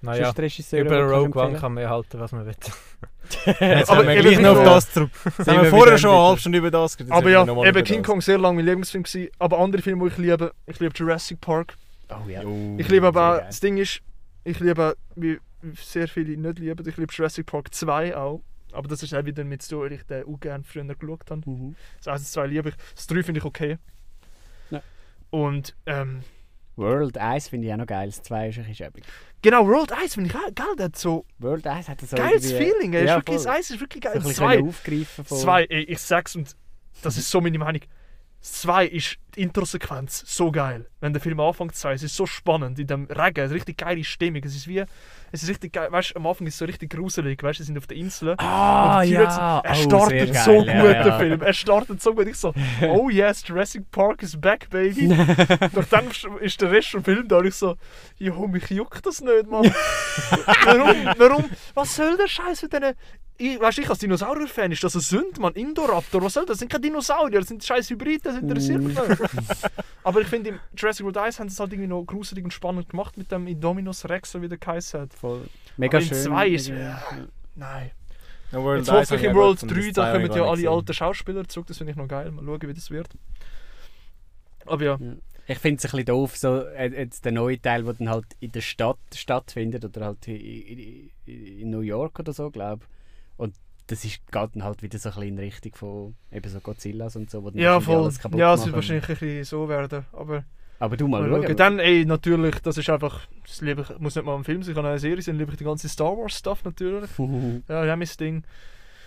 Naja, über Rogue One kann man halten, was man will. Jetzt Aber kommen wir gleich noch auf das zurück. Jetzt haben wir vorher schon eine halbe Stunde über das geredet. Aber ja, eben King das. Kong sehr lange mein Lieblingsfilm gewesen. Aber andere Filme, die ich liebe, ich liebe Jurassic Park. Oh ja. Jo. Ich liebe aber auch, das Ding ist, ich liebe, wie sehr viele nicht lieben, ich liebe Jurassic Park 2 auch. Aber das ist auch wieder mit so, weil ich den auch gerne früher geschaut habe. Mhm. Das 1 und 2 liebe ich. Das 3 finde ich okay. Ja. Und ähm, World 1 finde ich auch noch geil. Das 2 ist ein bisschen schäbig. Genau, World 1 finde ich geil. Der hat so World 1 hat so geiles irgendwie- Feeling. ey. Ja, ist wirklich, das 1 ist wirklich So geil. 2, können aufgreifen von... 2, ey, ich sag's und das ist so meine Meinung. 2 ist die Intro-Sequenz so geil. Wenn der Film anfängt, 2, es ist so spannend in dem Regen, es ist richtig geile Stimmung. Es ist wie, es ist richtig geil, weißt du, am Anfang ist es so richtig gruselig, weißt du, sie sind auf der Insel. Ah, Und die Tür- Er Oh, startet sehr so geil, gut, ja, der ja. Film. Er startet so gut. Ich so, oh yes, Jurassic Park is back, baby. Doch dann ist der Rest vom Film da und ich so, jo, mich juckt das nicht, Mann. warum, warum, was soll der Scheiß mit diesen... Ich, weißt du, ich als Dinosaurier-Fan ist das eine Sünde, Mann. Indoraptor, was soll das? Das sind keine Dinosaurier, das sind scheiß Hybride, das interessiert mich nicht. Aber ich finde, im Jurassic World 1 haben sie es halt irgendwie noch gruselig und spannend gemacht mit dem Indominus Rex, so wie der geheißen hat. Voll. Mega Aber in schön. zwei ist- irgendwie. ja. Nein. Ja, World Jetzt hoffe ich im ja World gut 3, gefunden, das da kommen ich ja alle alten Schauspieler zurück, das finde ich noch geil. Mal schauen, wie das wird. Aber ja, Ich finde es ein bisschen doof, so äh, jetzt der neue Teil, der dann halt in der Stadt stattfindet oder halt in, in, in New York oder so, glaube Und das ist, geht dann halt wieder so ein bisschen in Richtung von eben so Godzillas und so, wo dann ja voll. alles kaputt Ja, es wird wahrscheinlich ein bisschen so werden. Aber Aber du mal, mal schauen. schauen. Dann, ey, natürlich, das ist einfach, das liebe ich, muss nicht mal ein Film sein, kann auch eine Serie sein, liebe ich die ganze Star Wars Stuff natürlich. Ja, ja, mein Ding.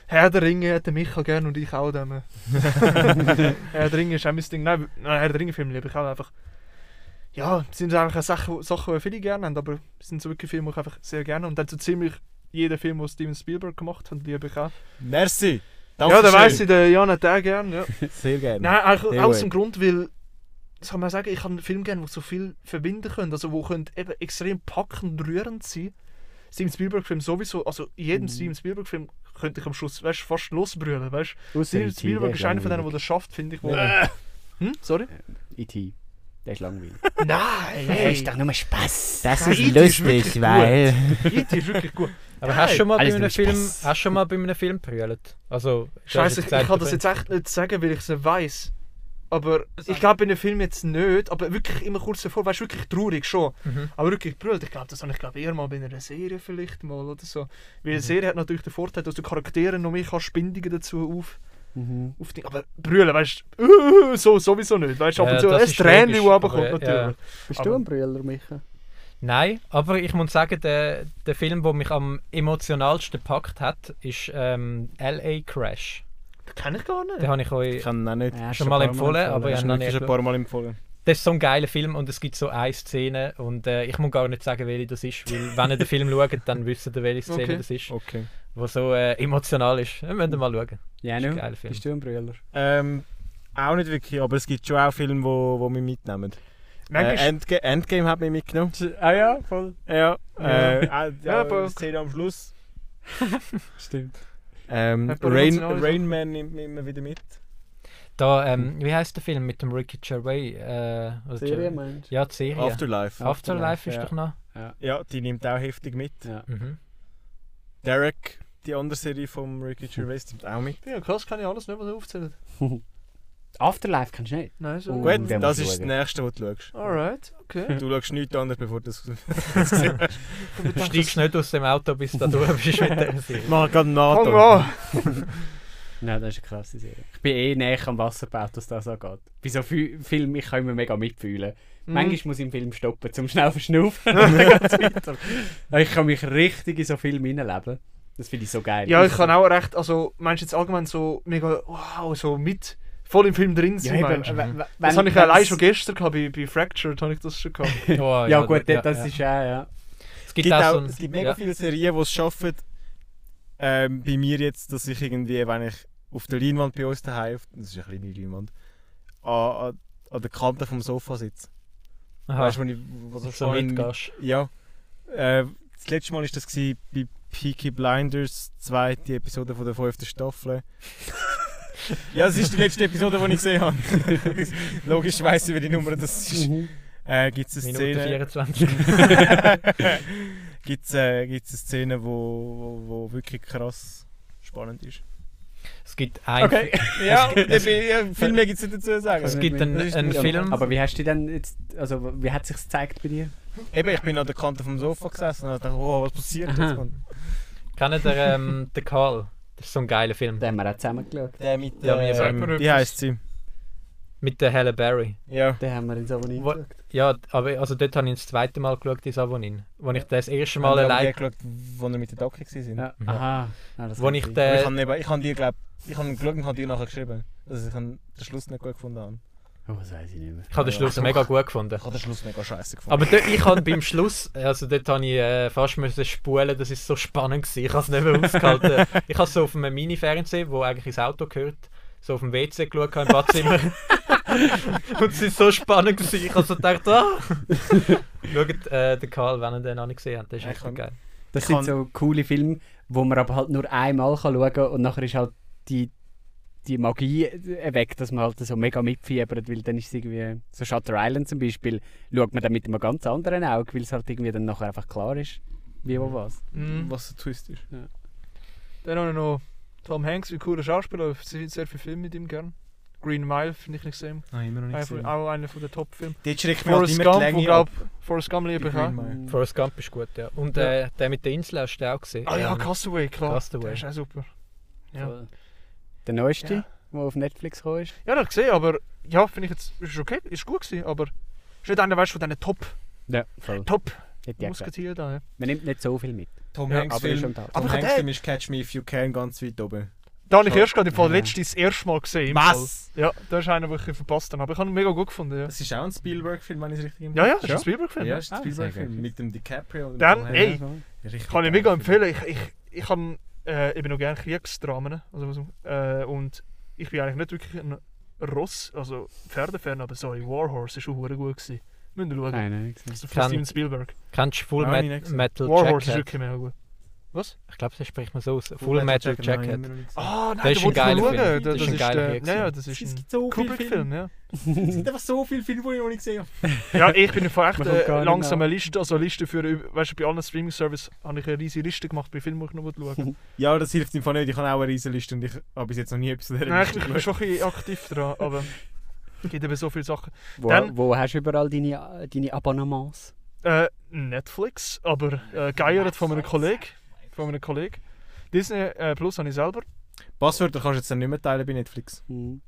Herr der Ringe hat der Micha gern und ich auch dem. Herr der Ringe ist auch mein Ding. Nein, nein Herr der Ringe Film liebe ich auch einfach. Ja, es sind einfach Sachen, Sachen, die viele gerne haben, aber es sind so wirklich Filme, die ich einfach sehr gerne und dann so ziemlich jeden Film, den Steven Spielberg gemacht hat, liebe ich auch. Merci. ja, da Dankeschön. weiss ich, der Jan hat den gerne. Ja. Sehr gerne. Nein, eigentlich Sehr aus gut. dem Grund, weil, das kann man sagen, ich habe einen Film gerne, der so viel verbinden können, also wo können eben extrem packend und rührend sein. Steven Spielberg-Film sowieso, also in jedem Mhm. Steven Spielberg-Film könnte ich am Schluss weißt, fast losbrüllen, weißt Steven E.T., Spielberg ist einer von denen, der das schafft, finde ich. Wo Äh. hm? Sorry? E.T. Der ist langweilig. Nein, hey. nur Spaß. Das ist E.T. ist wirklich weil- E.T. ist wirklich gut. Aber Geil. hast du schon mal bei einem Film, hast schon mal bei einem Film brüllt? Also, Scheiße, ich, ich kann das jetzt echt nicht sagen, weil ich es nicht weiss. Aber ich glaube in einem Film jetzt nicht, aber wirklich immer kurz davor, weißt du, wirklich traurig schon. Mhm. Aber wirklich brüllt, ich glaube, das habe ich glaub, eher mal bei einer Serie vielleicht mal oder so. Weil eine Serie hat natürlich den Vorteil, dass du Charaktere noch mehr kannst bündigen dazu auf, Mhm. auf die, aber brüllen, weißt du, uh, so sowieso nicht, weißt du, ab und zu ein Tränchen, logisch, das runterkommt natürlich. ja. Bist Aber- du ein Brüller, Micha? Nein, aber ich muss sagen, der, der Film, der mich am emotionalsten gepackt hat, ist ähm, L.A. Crash. Das kenne ich gar nicht. Den habe ich Ich euch auch nicht. Ja, schon mal empfohlen, aber Ich ich habe noch schon ein paar Mal empfohlen. Das ist so ein geiler Film und es gibt so eine Szene und äh, ich muss gar nicht sagen, welche das ist, weil wenn ihr den Film schaut, dann wisst ihr, welche Szene Okay. das ist, Okay. wo so äh, emotional ist. Müsst ihr mal schauen. Ja, geiler Film. Bist du ein Brüller? Ähm, auch nicht wirklich, aber es gibt schon auch Filme, wo, wo mich mitnehmen. Äh, Endga Endgame hat mich mitgenommen. Ah ja, voll. Ja, äh, Ja. äh, Ja, ja, aber- Szene am Schluss. Stimmt. Ähm, Rain, Rain Man nimmt mich immer wieder mit. Da, ähm, wie heißt der Film mit dem Ricky Gervais? Äh, Serie Ger- meinst Ja, die Serie. Afterlife. Afterlife ist ja. doch noch. Ja, die nimmt auch heftig mit. Ja. Mhm. Derek, die andere Serie von Ricky Gervais, nimmt auch mit. ja, krass, kann ich alles nicht, was er aufzählt. Afterlife kannst du nicht. Nein, so. Oh. Gut, den das ist das nächste, was du schaust. Alright, okay. Du schaust nichts anderes, bevor du das Du steigst nicht aus dem Auto, bis du da durch bist mit der Serie. Mach gerade einen an! Nein, das ist eine krasse Serie. Ich bin eh näher am Wasser gebaut, was das angeht. Bei so vielen Filmen ich kann immer mega mitfühlen. Mhm. Manchmal muss ich im Film stoppen, zum schnell verschnaufen und dann geht's weiter. Aber Ich kann mich richtig in so Filme hineinleben. Das finde ich so geil. Ja, ich kann auch recht, also meinst du jetzt allgemein so mega, wow, so mit, voll im Film drin Ja, sein, eben, Das wenn- habe ich wenn allein schon gestern gehabt, bei, bei Fractured habe ich das schon gehabt. Oh, Ja, gut, ja, das ja. ist ja, ja. Es gibt gibt, auch auch, so ein, es gibt mega ja. viele Serien, die es schaffen, ähm, bei mir jetzt, dass ich irgendwie, wenn ich auf der Leinwand bei uns daheim, das ist eine kleine Leinwand, an, an, der Kante vom Sofa sitze. Aha, Weißt du, wo ich wo so mit- mitgehst. Ja. Äh, das letzte Mal war das gewesen, bei Peaky Blinders, zweite Episode von der fünften Staffel. ja, es ist die letzte Episode, die ich gesehen habe. Logisch weiss ich, wie die Nummer das ist. Äh, Gibt es eine Minute Szene, 24. gibt's, äh, gibt's eine Szene, wo, wo, wo wirklich krass spannend ist. Es gibt ein Okay. Ja, ja viel mehr gibt es nicht dazu zu sagen. Es gibt einen, Das einen. Film. Aber wie hast du denn jetzt, also wie hat sich gezeigt bei dir? Eben, ich bin an der Kante vom Sofa gesessen und dachte, oh, was passiert Aha. jetzt? Kennt ihr ähm, den Karl? Das ist so ein geiler Film. Den haben wir auch zusammen geschaut. Der mit, Ja, mir sagt ähm, wie heisst sie? Mit der Halle Berry. Ja. Den haben wir in Savonin Wo- geschaut. Ja, aber also dort habe ich das zweite Mal geschaut in Savonin. Wo ich das erste Mal Haben wir die allein... geschaut, wo wir mit der Docke waren. Ja. Mhm. Aha. Ja, das Wo ich den- ich habe ich habe dir glaub, ich habe geschaut und habe dir nachher geschrieben, dass ich den Schluss nicht gut gefunden habe. Oh, das weiß ich nicht mehr. Ich habe den Ja, Schluss doch. mega gut gefunden. Ich habe den Schluss mega scheiße gefunden. Aber dort, ich habe beim Schluss, also dort habe ich äh, fast müssen spulen, das ist so spannend gewesen. Ich habe es nicht mehr ausgehalten. Ich habe so auf einem Mini-Fernsehen, wo eigentlich ins Auto gehört, so auf dem WC geschaut habe im Badzimmer. Und es ist so spannend gewesen. Ich habe so gedacht, ah! Schaut äh, den Karl, wenn ihr den noch nicht gesehen habt, das ist Ja, echt geil. Das Ich sind kann- so coole Filme, wo man aber halt nur einmal kann schauen kann und nachher ist halt die, die Magie weg, dass man halt so mega mitfiebert, weil dann ist es irgendwie, so Shutter Island zum Beispiel, schaut man dann mit einem ganz anderen Auge, weil es halt irgendwie dann nachher einfach klar ist, wie wo was. Mhm. Was der Twist ist. Dann habe ich noch Tom Hanks, wie cooler Schauspieler, ich sehe sehr viele Filme mit ihm gern. Green Mile finde ich nicht gesehen. Nein, immer noch Einer von- Auch einer von den Top-Filmen. Dort schreckt mich halt Forrest immer die Gump, wo Länge glaub, ab. Forrest Gump liebe ich auch. Forrest Gump ist gut, ja. Und Ja. äh, der mit der Insel hast du auch gesehen. Ah ja, Ähm, Castaway, klar. Castaway. Der ist auch super. Ja. Voll. Der neueste, Ja. der auf Netflix gekommen ist. Ja, das habe ich gesehen, aber ja, finde ich jetzt, ist okay, ist gut gewesen, aber ist nicht einer, weißt du, von diesen Top, Ja, voll. Top. Musketier da. Ja. Man nimmt nicht so viel mit. Tom Ja, Hanks Film, schon da. Tom Aber Hanks der- Film ist Catch Me If You Can ganz weit oben. Da habe ich erst gerade im Fall Ja. letztes das erste Mal gesehen. im Was? Fall. Ja, das ist einer, den ich verpasst habe, aber ich habe ihn mega gut gefunden. Ja, Das ist auch ein Spielberg-Film, wenn ich es richtig im ja, ja das ist habe. ein Spielberg-Film. Ja, Ja, das ist ein Ah, Spielberg-Film. gut. Mit dem DiCaprio und Dann, ey, Kann ich mega Film. empfehlen. Ich, ich, ich kann äh, eben noch gerne Kriegsdramen. Also, also, äh, und ich bin eigentlich nicht wirklich ein Ross, also Pferdefan, aber sorry, Warhorse ist schon hure gut gewesen. Müsst ihr schauen. Nein, nein, Das ist von Kann- Steven Spielberg. Kennst du Full Nein, Met nicht gesehen. Metal Warhorse ist Jacket? wirklich mega gut. Was? Ich glaube, das spricht man so aus. Full Metal Jacket. Nein. Ah, nein, Das ist ein geiler mal Film. schauen. Das ist ein geiler der, Krieg, ja, das ist Es ein gibt so viele Kubrick-Film, Filme. ja. Es gibt einfach so viele Filme, die ich noch nicht gesehen habe. Ja, ich bin vor echt äh, langsam eine Liste, also eine Liste für, äh, weißt du, bei allen Streaming-Services habe ich eine riesige Liste gemacht bei Filmen, die ich noch schauen Ja, das hilft im Fall nicht. Ich habe auch eine riesen Liste und ich habe bis jetzt noch nie etwas dieser Nein, ich, bin schon ein bisschen aktiv dran, aber es gibt eben so viele Sachen. Wo, Dann- wo hast du überall deine, deine Abonnements? Äh, Netflix, aber äh, geiert von einem Kollegen. Von einem Kollegen. Disney äh, Plus habe ich selber. Passwörter kannst du jetzt dann nicht mehr teilen bei Netflix. Mhm.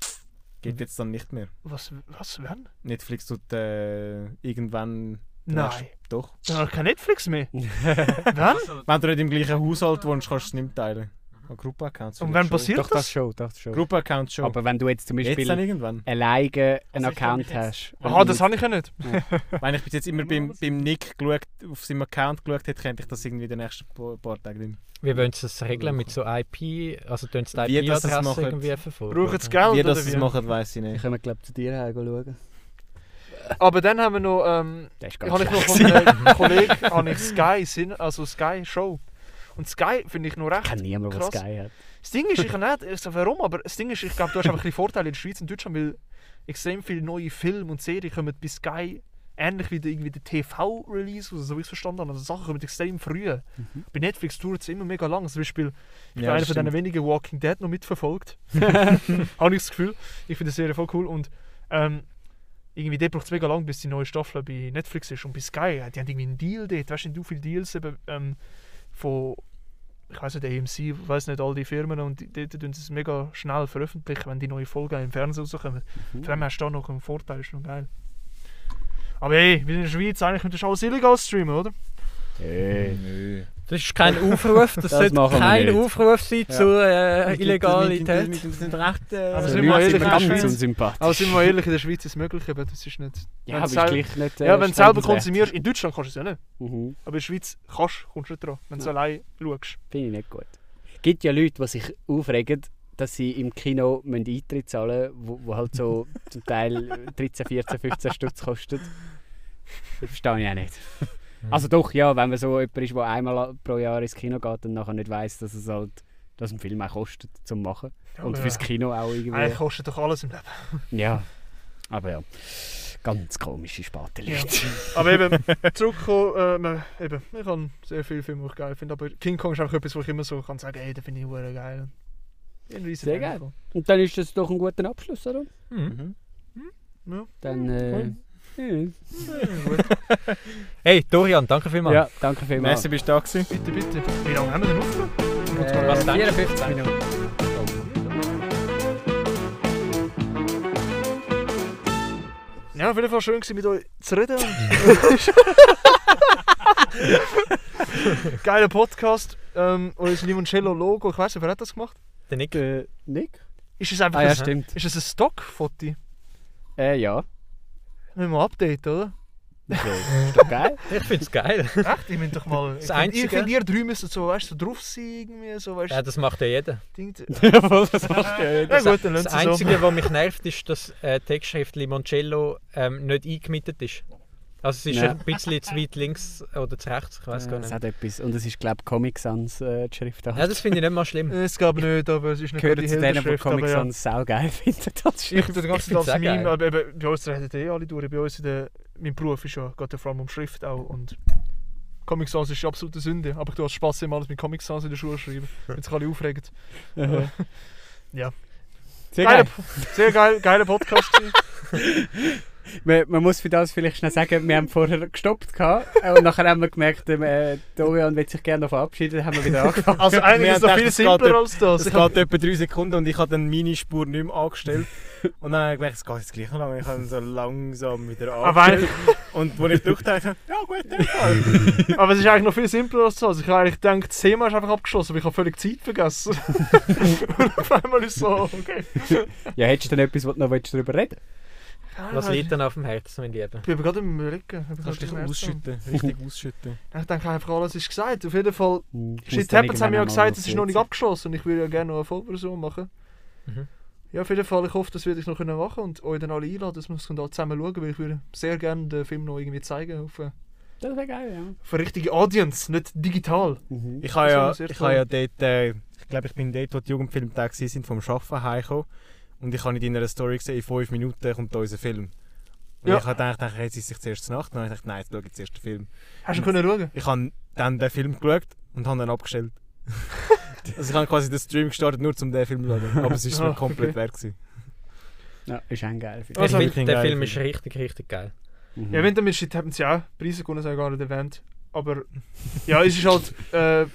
Geht jetzt dann nicht mehr. Was, was, wenn? Netflix tut äh, irgendwann. Nein. Doch. Dann habe ich kein Netflix mehr. wenn? Wenn du nicht im gleichen Haushalt wohnst, kannst du es nicht mehr teilen. An Gruppenaccounts. Und wann passiert Doch, das das? schon, das schon. Gruppenaccounts schon. Aber wenn du jetzt zum jetzt Beispiel irgendwann. alleine einen Also ich Account hast. Aha, das habe ich ja nicht. Wenn ich bis jetzt immer beim, beim Nick geschaut, auf seinem Account geschaut hätte, könnte ich das irgendwie in den nächsten paar, paar Tagen nicht mehr. Wie wollen sie das regeln mit so IP? Also tun sie die Wie IP-Adresse machen. irgendwie verfolgen? Brauchen sie oder? Geld Wie oder das wie? es machen, weiß ich nicht. können, glaube ich, zu dir her schauen. Aber dann haben wir noch, ähm, Das ist ganz habe ich noch von einem Kollegen habe ich Sky, also Sky Show. Und Sky finde ich noch Ich recht. kenne niemanden, der krass. Sky hat. Das Ding ist, ich nicht, ich so, warum, aber das Ding ist, ich glaube, du hast einfach ein Vorteile in der Schweiz und Deutschland, weil extrem viele neue Filme und Serien kommen bei Sky ähnlich wie der, irgendwie der TV-Release, also so wie ich es verstanden habe. Also Sachen kommen extrem früh. Mhm. Bei Netflix dauert es immer mega lang. Zum Beispiel, ich Ja, einer von diesen wenigen Walking Dead noch mitverfolgt. habe ich das Gefühl. Ich finde die Serie voll cool und ähm, irgendwie dort braucht es mega lang, bis die neue Staffel bei Netflix ist. Und bei Sky, die haben irgendwie einen Deal dort. Weißt du, du viele Deals eben, ähm, von, ich weiß nicht, AMC, ich weiß nicht, all die Firmen und die- dort tun sie es mega schnell veröffentlichen, wenn die neue Folgen im Fernsehen rauskommen. Mhm. Von dem hast du da noch einen Vorteil, ist noch geil. Aber hey, wir sind in der Schweiz, eigentlich könntest du alles illegal streamen, oder? Hey. Nö. Das ist kein Aufruf, das, Das sollte wir kein. Aufruf sein Ja. zu äh, Illegalität. Wir sind recht. Äh, Aber Also, sind wir wir sind ehrlich, in der ganz unsympathisch. Aber sind wir ehrlich, in der Schweiz ist es möglich, aber das ist nicht... ja, wenn aber du ist sel- gleich nicht. äh, ja, wenn du selber konsumierst, in Deutschland kannst du es ja nicht. Mhm. Aber in der Schweiz kannst, kommst du nicht dran, wenn du Ja. allein schaust. Finde ich nicht gut. Es gibt ja Leute, die sich aufregen, dass sie im Kino Eintritt zahlen müssen, wo, wo halt so zum Teil 13, 14, 15 Stutz kostet. Das verstehe ich auch nicht. Also doch, ja, wenn man so jemand ist, der einmal pro Jahr ins Kino geht und nachher nicht weiss, dass es halt dass ein Film auch kostet zum machen. Und Aber, fürs Kino auch irgendwie. Eigentlich kostet doch alles im Leben. Ja. Aber ja. Ganz komische Sparte Ja. Aber eben, zurückkommen, äh, eben, ich habe sehr viele Filme, die ich geil finde, aber King Kong ist einfach etwas, wo ich immer so kann sagen, hey, den finde ich hure geil. Sehr geil. Und dann ist das doch ein guter Abschluss, oder? Mhm. Mhm. Dann. Äh, ja. Hey, Dorian, danke vielmals. ja, danke vielmals. Messi, bist du da gewesen? Bitte, bitte. Wie lange haben wir denn aufgenommen? Äh, Was denkst du? 54 Minuten. Ja, auf jeden Fall schön mit euch zu reden. Geiler Podcast. Ähm, unser Limoncello-Logo, ich weiß nicht, wer hat das gemacht? Der Nick. Äh, Nick? Ist es einfach Ah ja, ein, stimmt. ist es ein Stockfoto? Äh, ja. Müssen wir updaten, oder? Okay. Ist doch geil. Ich finde es geil. Echt? Ich bin doch mal. Das ich find- Einzige- Ich finde, ihr drei müssen so, weißt, so drauf sein, irgendwie, so, weißt Ja, das macht ja jeder. Ding. das macht ja jeder. Ja gut, dann Das so. Einzige, was mich nervt, ist, dass äh, Textschrift Limoncello ähm, nicht eingemietet ist. Also es ist Ja. ein bisschen zu weit links oder zu rechts, ich weiß Ja, gar Es nicht. hat etwas. Und es ist, glaube ich, Comic Sans äh, die Schriftart. Ja, das finde ich nicht mal schlimm. Es gab nicht, aber es ist nicht gehört die zu denen, die Comic ja. Sans saugeil finden. Das Ich Schrift. bin den ganzen Tag auch Meme, aber eben, bei uns reden eh alle durch. Bei uns in der, mein Beruf ist ja, geht ja vor allem um Schrift auch und Comic Sans ist absolute Sünde, aber du hast Spaß immer alles mit Comic Sans in der Schule schreiben, wenn sich alle aufregen. Sehr Geiler, geil. sehr geil, geiler Podcast. Man, man muss für das vielleicht schnell sagen, wir haben vorher gestoppt gehabt, äh, und nachher haben wir gemerkt, äh, Dorian will sich gerne noch verabschieden, dann haben wir wieder angefangen. Also eigentlich ist es noch viel gedacht, simpler als das. Es Ich geht etwa drei Sekunden und ich habe dann meine Spur nicht mehr angestellt. Und dann habe ich gemerkt, es geht jetzt gleich noch lange. Ich habe dann so langsam wieder aber, angestellt. Und als ich durchdachte, ja gut, Fall. aber es ist eigentlich noch viel simpler als das. Ich habe eigentlich gedacht, das Thema ist einfach abgeschlossen, aber ich habe völlig Zeit vergessen. und auf einmal ist es so, okay. Ja, hättest du denn etwas, was du noch willst, darüber reden Was liegt denn auf dem Herzen, mein Lieber? Ich bin gerade im Überlegen. Ich bin Kannst dich gerade im Herzen. ausschütten, richtig ausschütten. Ich denke einfach, alles ist gesagt. Auf jeden Fall, hm, Shit Happens haben wir ja gesagt, es ist noch nicht abgeschlossen und ich würde ja gerne noch eine Vollversion machen. Mhm. Ja, auf jeden Fall, ich hoffe, das werde ich noch können machen und euch dann alle einladen, dass wir es da zusammen schauen, weil ich würde sehr gerne den Film noch irgendwie zeigen auf eine, Das wäre geil, ja. auf eine richtige Audience, nicht digital. Mhm. Ich habe ja, ich habe ja dort, äh, ich glaube, ich bin dort, wo die Jugendfilmtage sind, vom Arbeiten heimgekommen. Und ich habe in deiner Story gesehen, in fünf Minuten kommt da unser Film. Und Ja. ich habe gedacht, ach, jetzt ist es zuerst zur Nacht. Und dann habe ich gedacht, nein, jetzt schaue ich zuerst den Film. Hast du können schauen? Ich habe dann den Film geschaut und habe dann abgestellt. also ich habe quasi den Stream gestartet, nur um den Film zu schauen. Aber es ist mir komplett okay. wert gewesen. Ja, ist ein geil. finde Ich Also, finde, wirklich ein der Film ist Film. richtig, richtig geil. ich. Mhm. Ja, wenn damit Shit Happens ja auch Preise gewonnen, habe ich gar nicht erwähnt. Aber ja, es ist halt äh,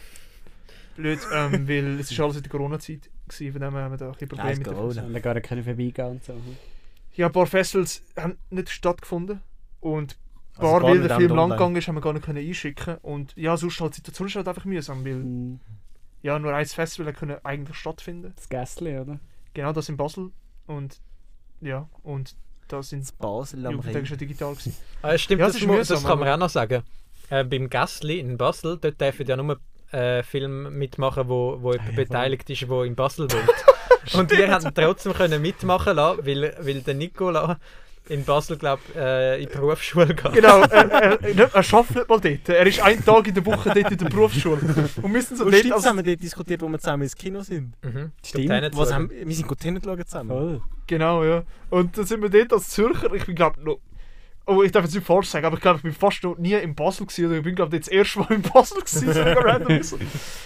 blöd, ähm, weil es ist alles in der Corona-Zeit gewesen, von dem haben wir da ein Probleme mit der. Und dann gar nicht vorbeigehen und so. Ja, ein paar Festivals haben nicht stattgefunden und ein Also paar, gar weil der Film lang gegangen ist, haben wir gar nicht können einschicken und ja, sonst halt die Situation ist halt einfach mühsam, weil Mhm. ja, nur ein Festival können eigentlich stattfinden. Das Gässli, oder? Genau, das in Basel und ja, und das in Basel am Rhein. ja digital gewesen. Ah, stimmt, Ja, das, ist mu- mühsam, das kann man auch noch sagen. Äh, beim Gassli in Basel, dort dürfen ja nur äh, Filme mitmachen, wo, wo jemand voll. beteiligt ist, der in Basel wohnt. Und wir haben trotzdem können mitmachen lassen, weil, weil der Nicola in Basel, glaube äh, in die Berufsschule geht. Genau, er, er, er, er schafft nicht mal dort. Er ist einen Tag in der Woche dort in der Berufsschule. Und müssen so Und dort als, haben wir dort diskutiert, wo wir zusammen ins Kino sind. Mhm. Stimmt. Was haben, wir sind gut hinschauen zusammen. Voll. Genau, ja. Und dann sind wir dort als Zürcher, ich bin glaube noch. Oh, ich darf jetzt nicht falsch sagen, aber ich glaube, ich bin fast noch nie in Basel gewesen. Oder ich bin glaube ich das erste Mal in Basel gewesen, so random.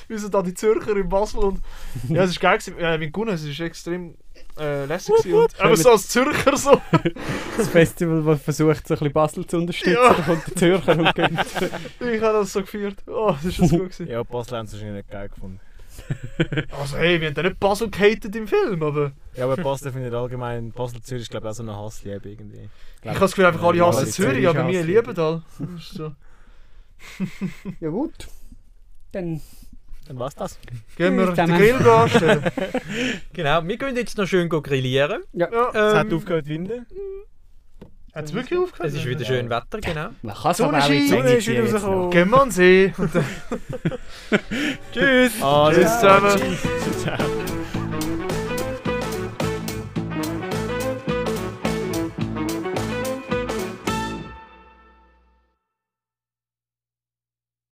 Wir sind- da die Zürcher in Basel und ja, es ist geil gewesen. Äh, in Gunnes, es ist extrem äh, lässig gewesen. Und, aber so als Zürcher so. Das Festival, das versucht, so ein bisschen Basel zu unterstützen, Ja. kommt der Zürcher und gönnt. ich habe das so gefeiert. Oh, das ist das gut gewesen. Ja, Basel haben sie wahrscheinlich nicht geil gefunden. Also hey, wir haben da nicht Basel gehatet im Film, aber Ja, aber Basel findet allgemein, Basel-Zürich ist glaube ich auch so eine Hassliebe irgendwie. ich habe das Gefühl, einfach alle Ja, hassen Zürich, Zürich aber wir lieben da. Das so. Ja gut. Dann Dann war's das. Gehen wir den. Grill anstellen. Genau, wir gehen jetzt noch schön grillieren. Ja. Es hat Ähm, aufgehört zu winden. Hat es wirklich aufgehört? es ist wieder schön Wetter, genau. man kann es Sonne aber auch in die Sonne ist wieder rausgekommen. Gehen wir an See. Tschüss. Tschüss zusammen. Ciao.